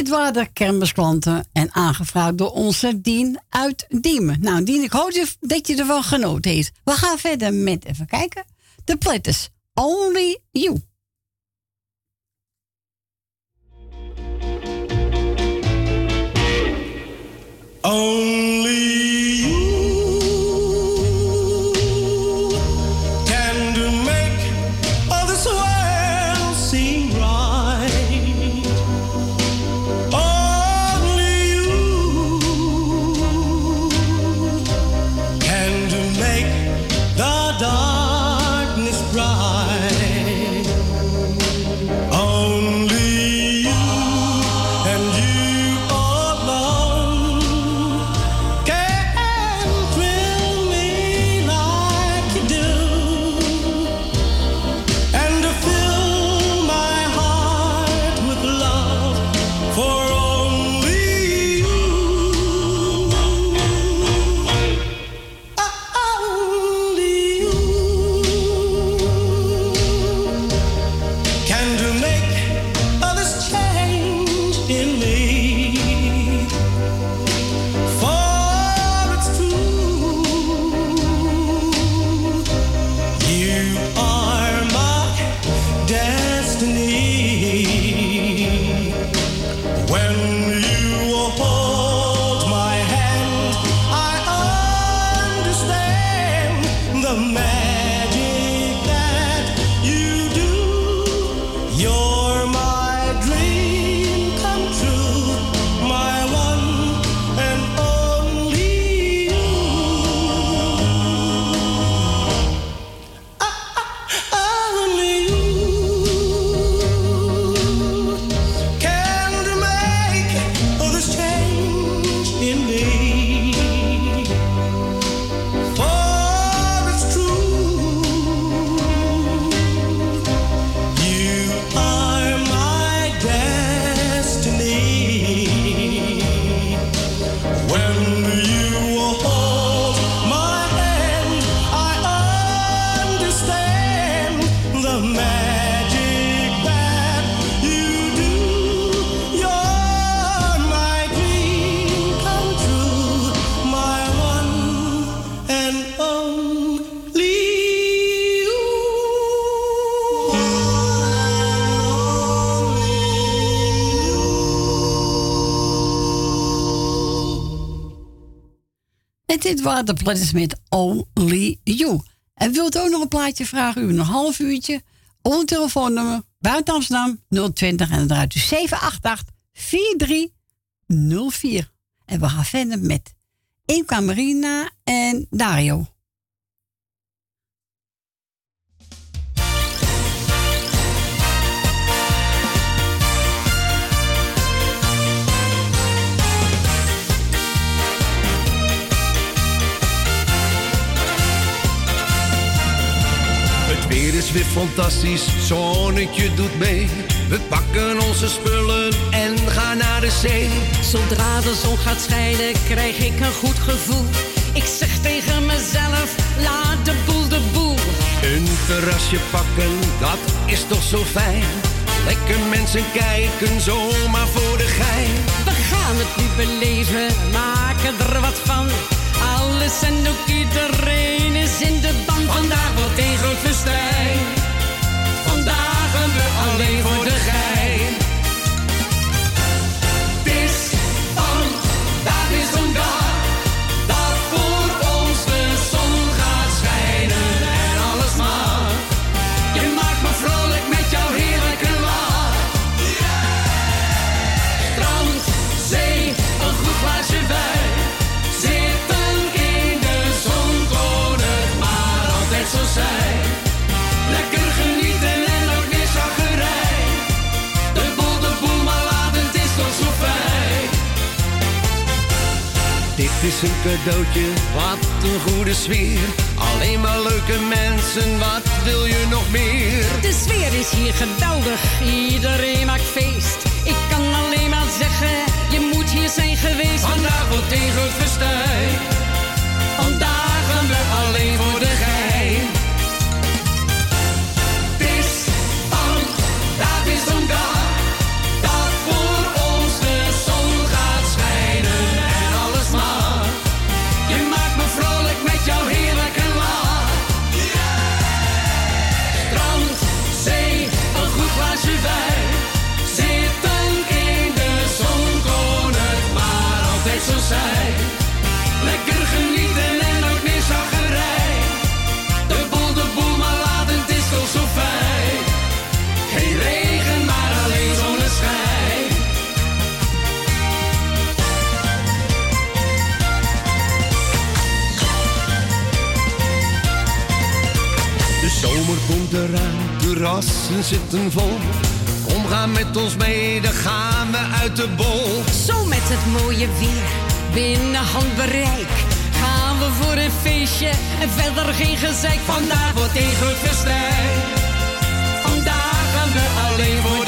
Dit waren de en aangevraagd door onze Dien uit Diemen. Nou, Dien, ik hoop dat je ervan genoten heeft. We gaan verder met, even kijken, de platters. Only You. Only Waren de platters met Only You. En wilt u ook nog een plaatje vragen? U een half uurtje. Ons telefoonnummer buiten Amsterdam 020 en dan draait u 788 4304. En we gaan verder met Inka Marina en Dario. Weer is weer fantastisch, zonnetje doet mee. We pakken onze spullen en gaan naar de zee. Zodra de zon gaat schijnen, krijg ik een goed gevoel. Ik zeg tegen mezelf, laat de boel de boel. Een terrasje pakken, dat is toch zo fijn. Lekker mensen kijken, zomaar voor de gein. We gaan het nu beleven, maken er wat van. Alles en ook iedereen is in de band. Vandaag wordt een groot Dit is een cadeautje, wat een goede sfeer. Alleen maar leuke mensen, wat wil je nog meer? De sfeer is hier geweldig, iedereen maakt feest. Ik kan alleen maar zeggen, je moet hier zijn geweest. Vandaag wordt een groot festijn. Vandaag gaan we alleen voor de gein. Rassen zitten vol. Kom, ga met ons mee, dan gaan we uit de bol. Zo met het mooie weer, binnen handbereik. Gaan we voor een feestje en verder geen gezeik. Vandaag wordt ingevestijd. Vandaag gaan we alleen voor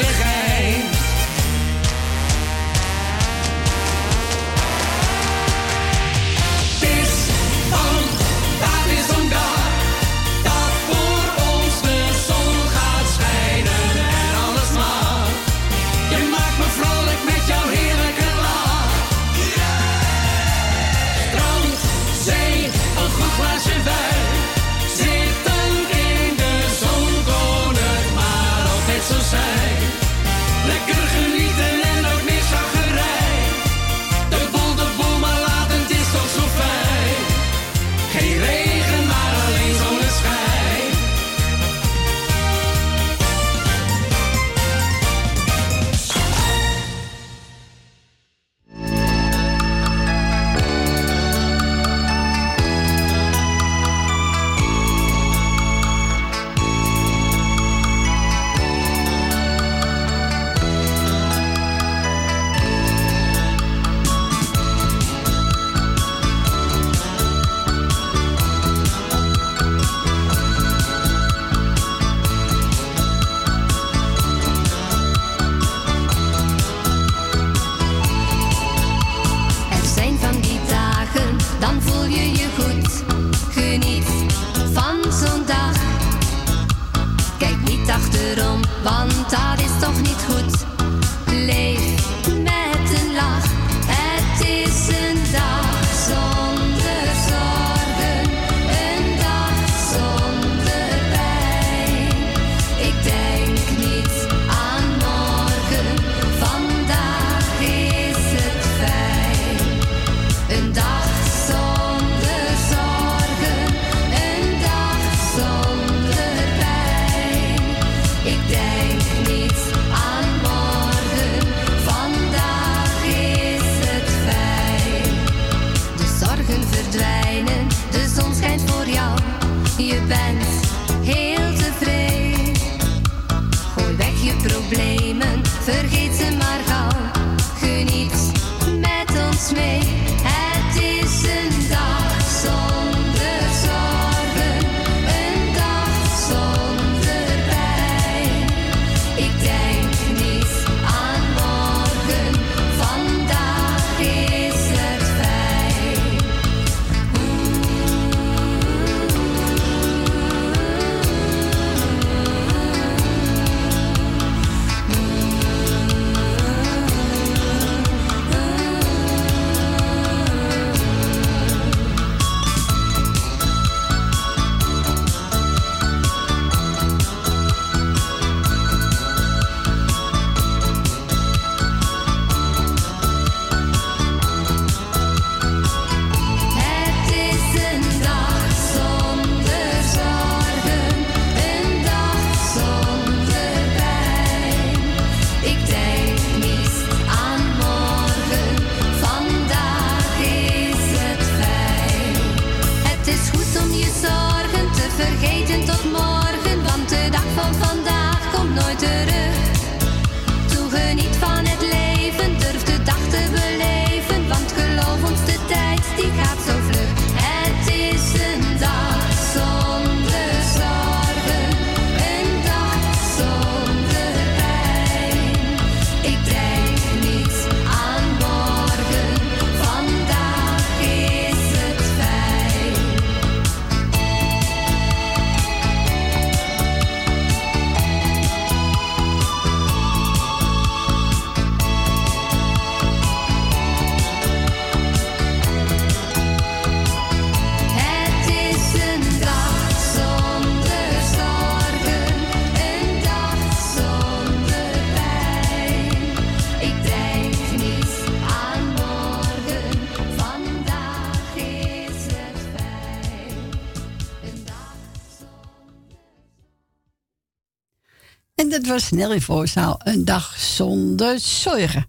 snel in voorzaal. Een dag zonder zorgen.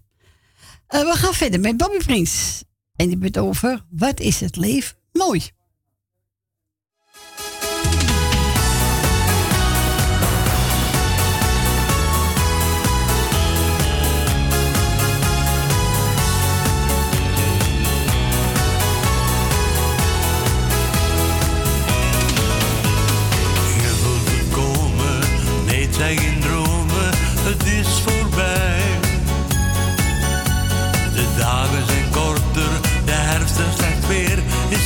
Eh, we gaan verder met Bobby Prins. En die bent over, wat is het leven mooi?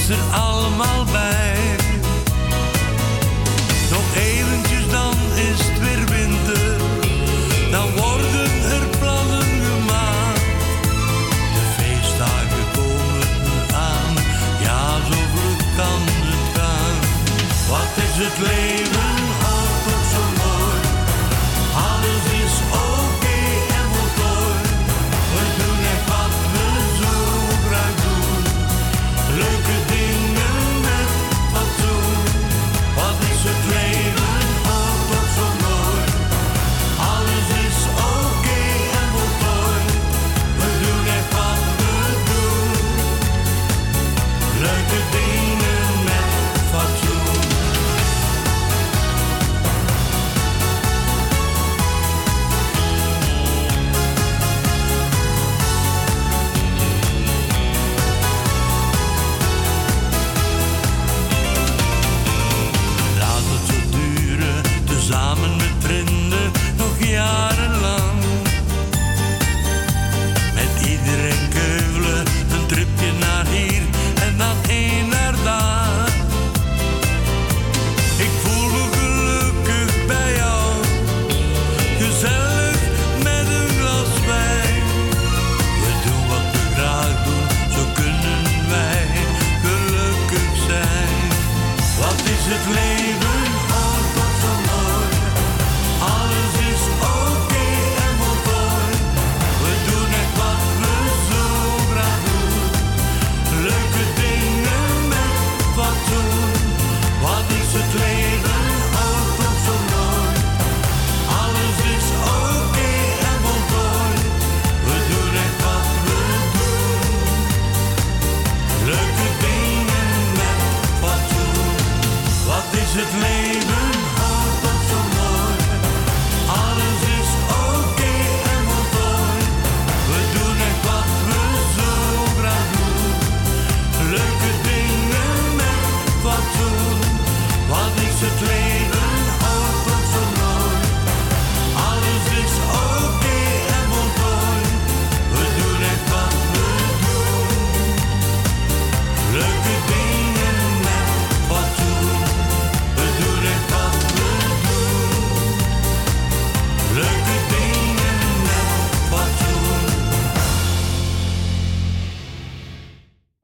het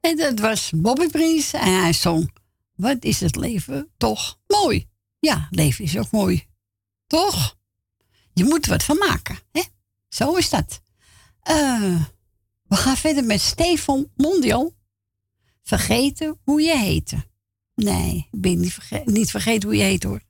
En dat was Bobby Prince en hij zong: Wat is het leven toch mooi? Ja, leven is ook mooi. Toch? Je moet er wat van maken, hè? Zo is dat. Eh, we gaan verder met Stefan Mondial. Vergeten hoe je heet Nee, ik ben niet, niet vergeten hoe je heet hoor.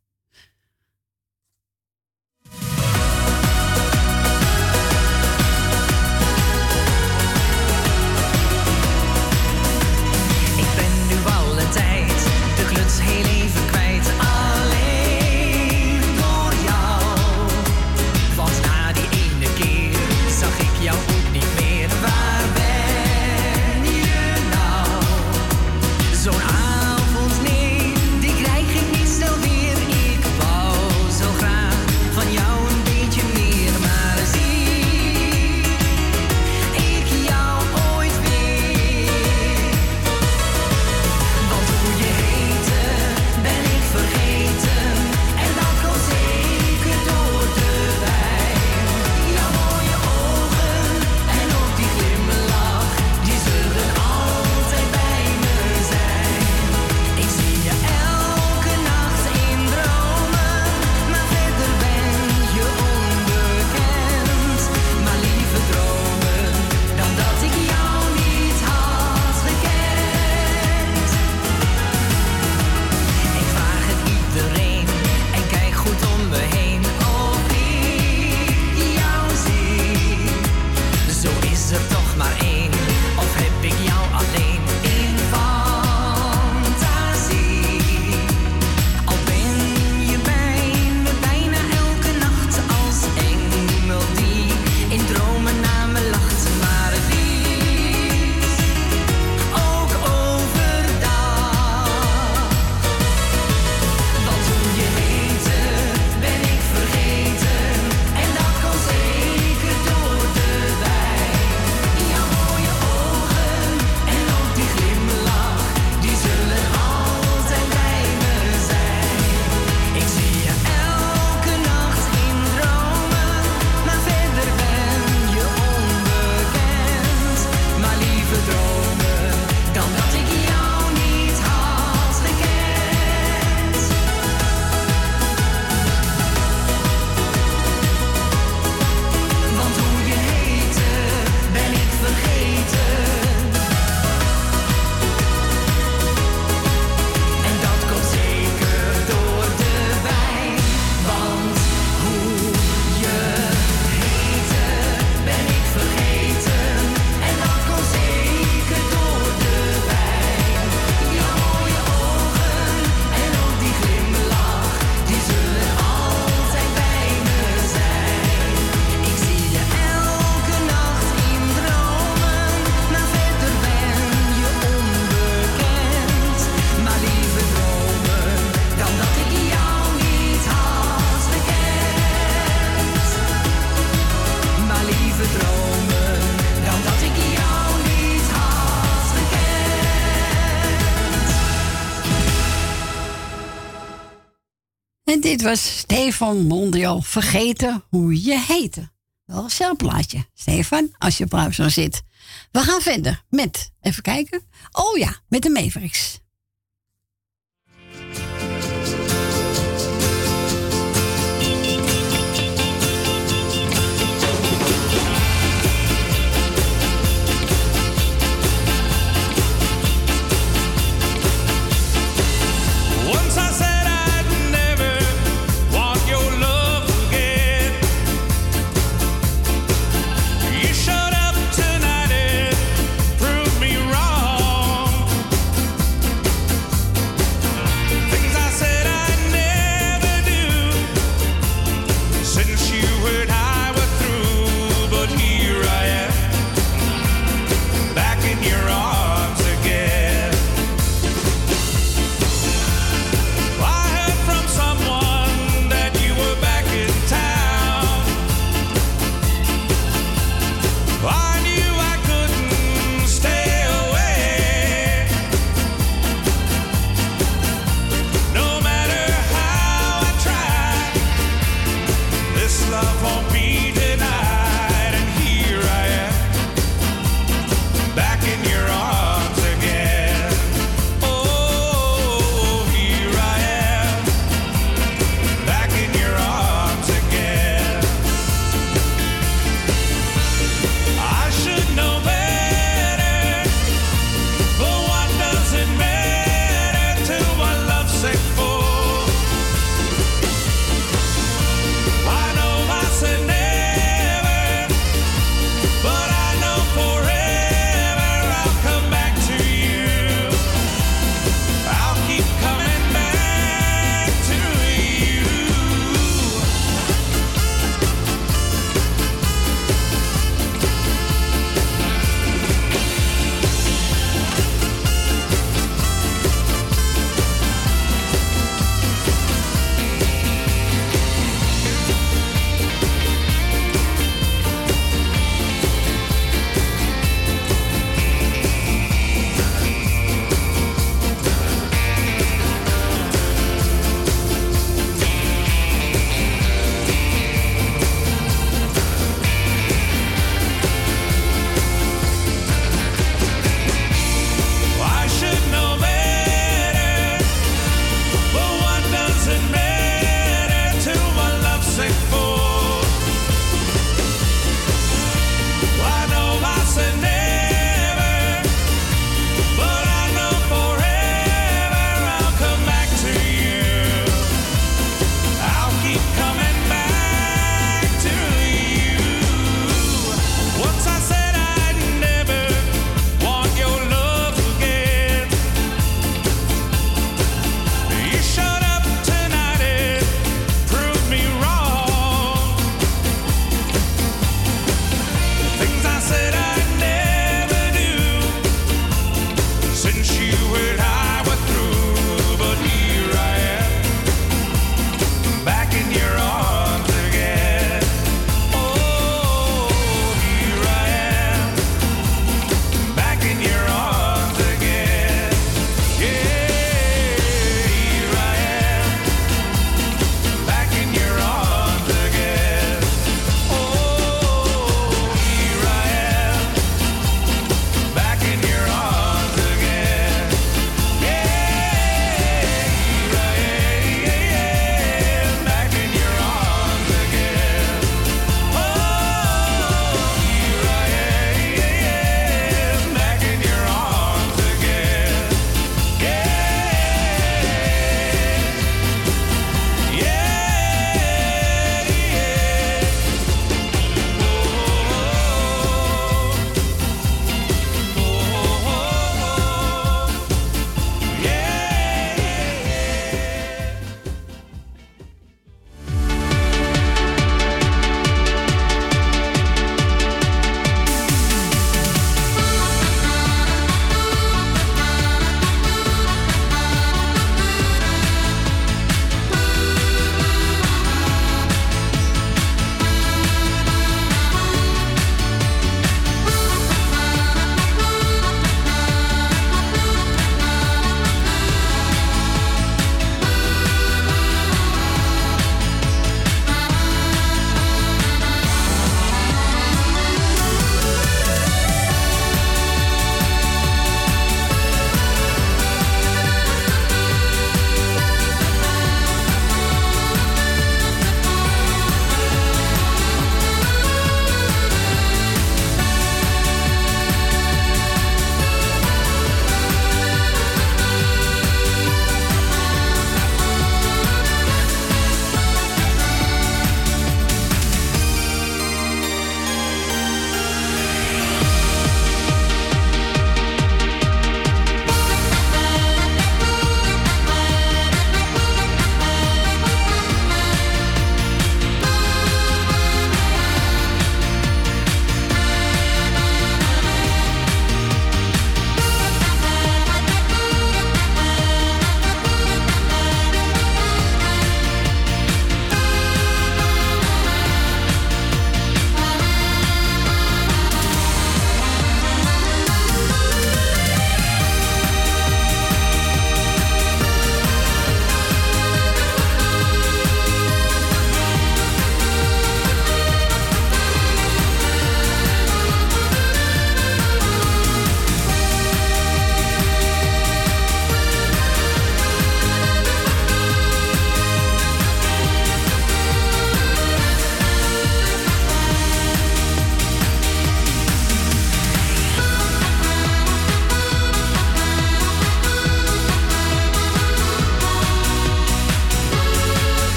dit was Stefan Mondial. Vergeten hoe je heette. Wel een celplaatje. Stefan, als je op zo zit. We gaan verder met, even kijken. Oh ja, met de Mavericks.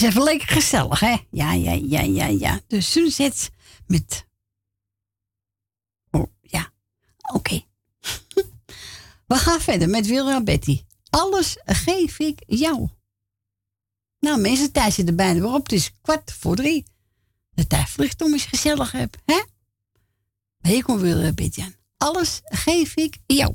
Is even lekker gezellig, hè? Ja, ja, ja, ja, ja. De Sunsets met... Oh, ja. Oké. We gaan verder met Wilra Betty. Alles geef ik jou. Nou, mensen, de tijd zit er bijna op. Het is kwart voor drie. De tijd vliegt om eens gezellig heb, hè? Hier komt Wilra Betty aan. Alles geef ik jou.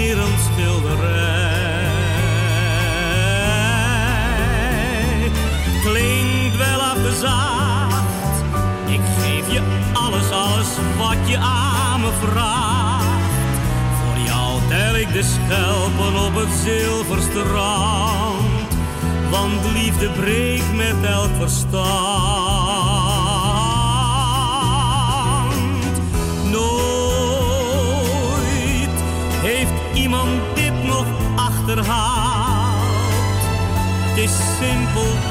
ik geef je alles, alles wat je aan me vraagt. Voor jou tel ik de schelpen op het zilverstrand, want liefde breekt met elk verstand. Nooit heeft iemand dit nog achterhaald. Het is simpel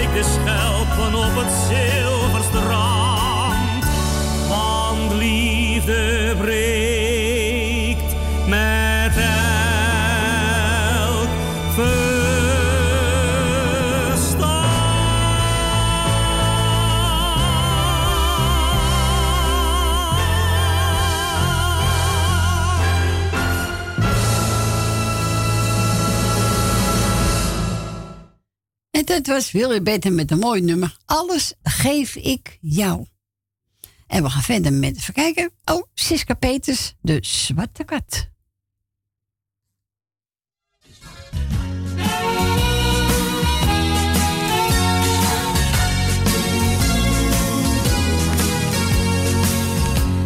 Ik de schelpen op het zilverstrand. Want liefde breekt Dat was Willy Beter met een mooi nummer. Alles geef ik jou. En we gaan verder met, even kijken. Oh, Siska Peters, de Zwarte Kat.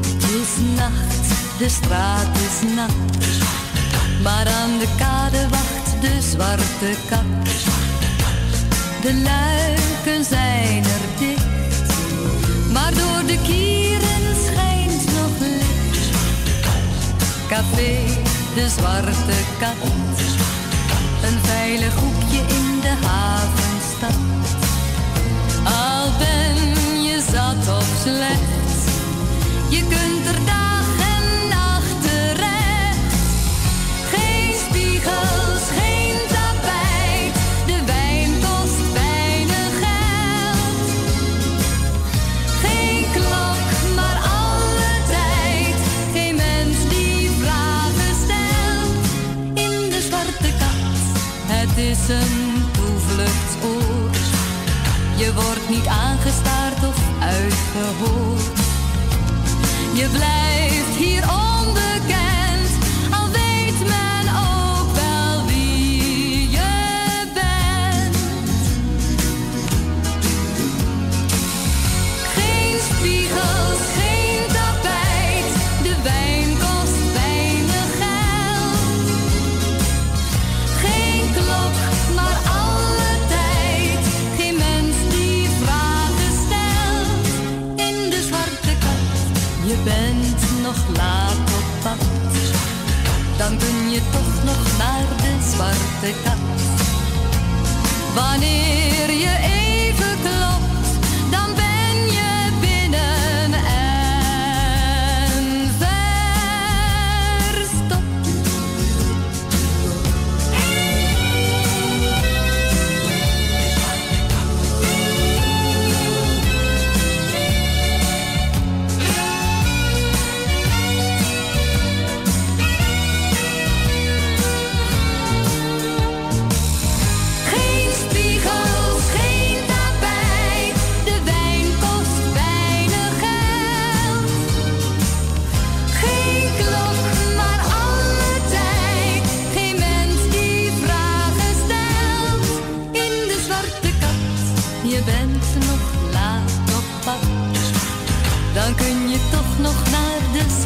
Het is nacht, de straat is nat. Maar aan de kade wacht de zwarte kat. De luiken zijn er dicht. Maar door de kieren schijnt nog licht. Café, de zwarte kat. Een veilig hoekje in de havenstad. Al ben je zat of slecht. Je kunt er dag Je wordt niet aangestaard of uitgehoord. Je blijft de kat. Wanneer je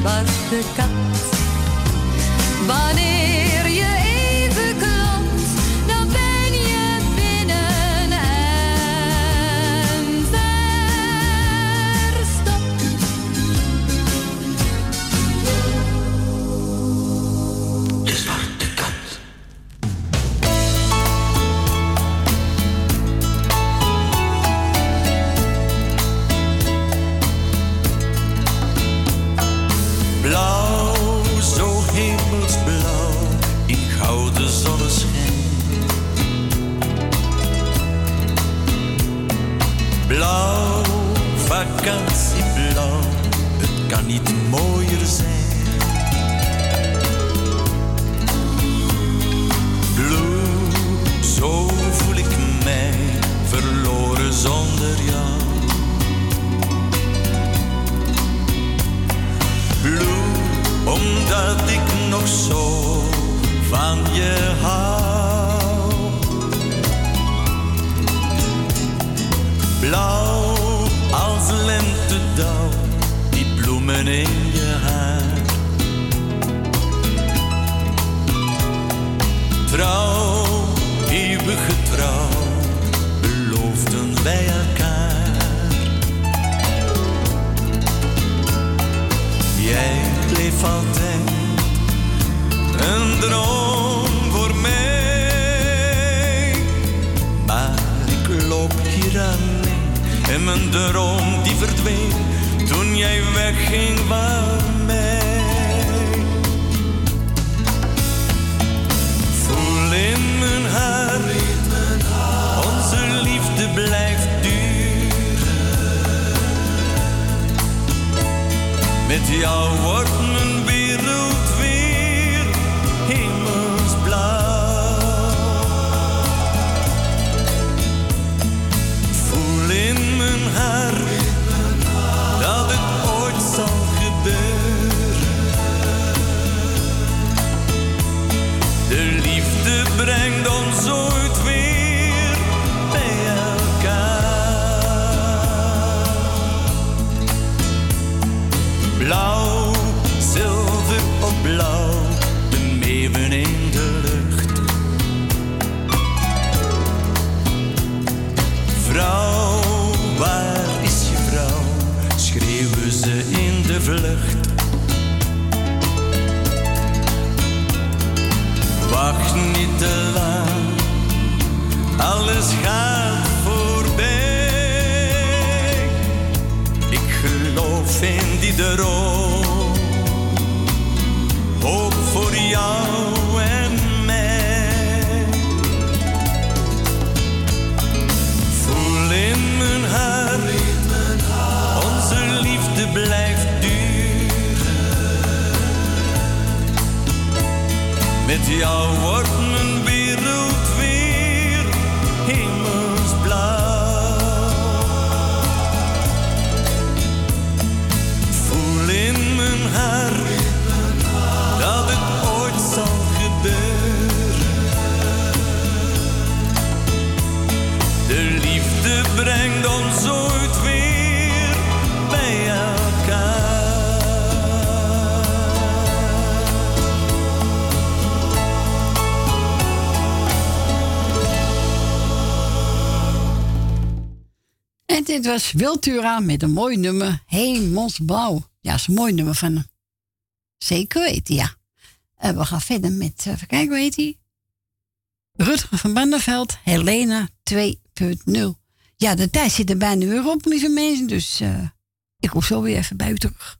was de kat. Wanneer was Wiltura met een mooi nummer, Hemelsblauw. Ja, is een mooi nummer van hem. Zeker weten, ja. Eh, we gaan verder met, eh, even kijken, hoe heet hij? Rutger van Bandenveld, Helena 2.0. Ja, de tijd zit er bijna weer op, lieve mensen, dus eh, ik kom zo weer even bij u terug.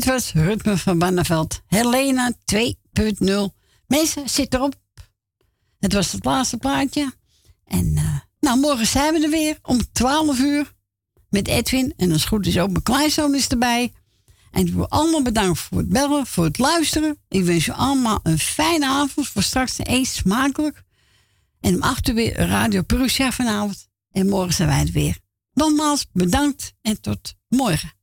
Dit was Ritme van Banneveld. Helena 2.0. Mensen, zit erop. Het was het laatste plaatje. En eh, nou, morgen zijn we er weer om 12 uur. Met Edwin. En als het goed is ook mijn kleinzoon is erbij. En ik wil allemaal bedanken voor het bellen, voor het luisteren. Ik wens je allemaal een fijne avond. Voor straks eet smakelijk. En om 8 uur weer Radio Perusia vanavond. En morgen zijn wij het weer. Nogmaals bedankt en tot morgen.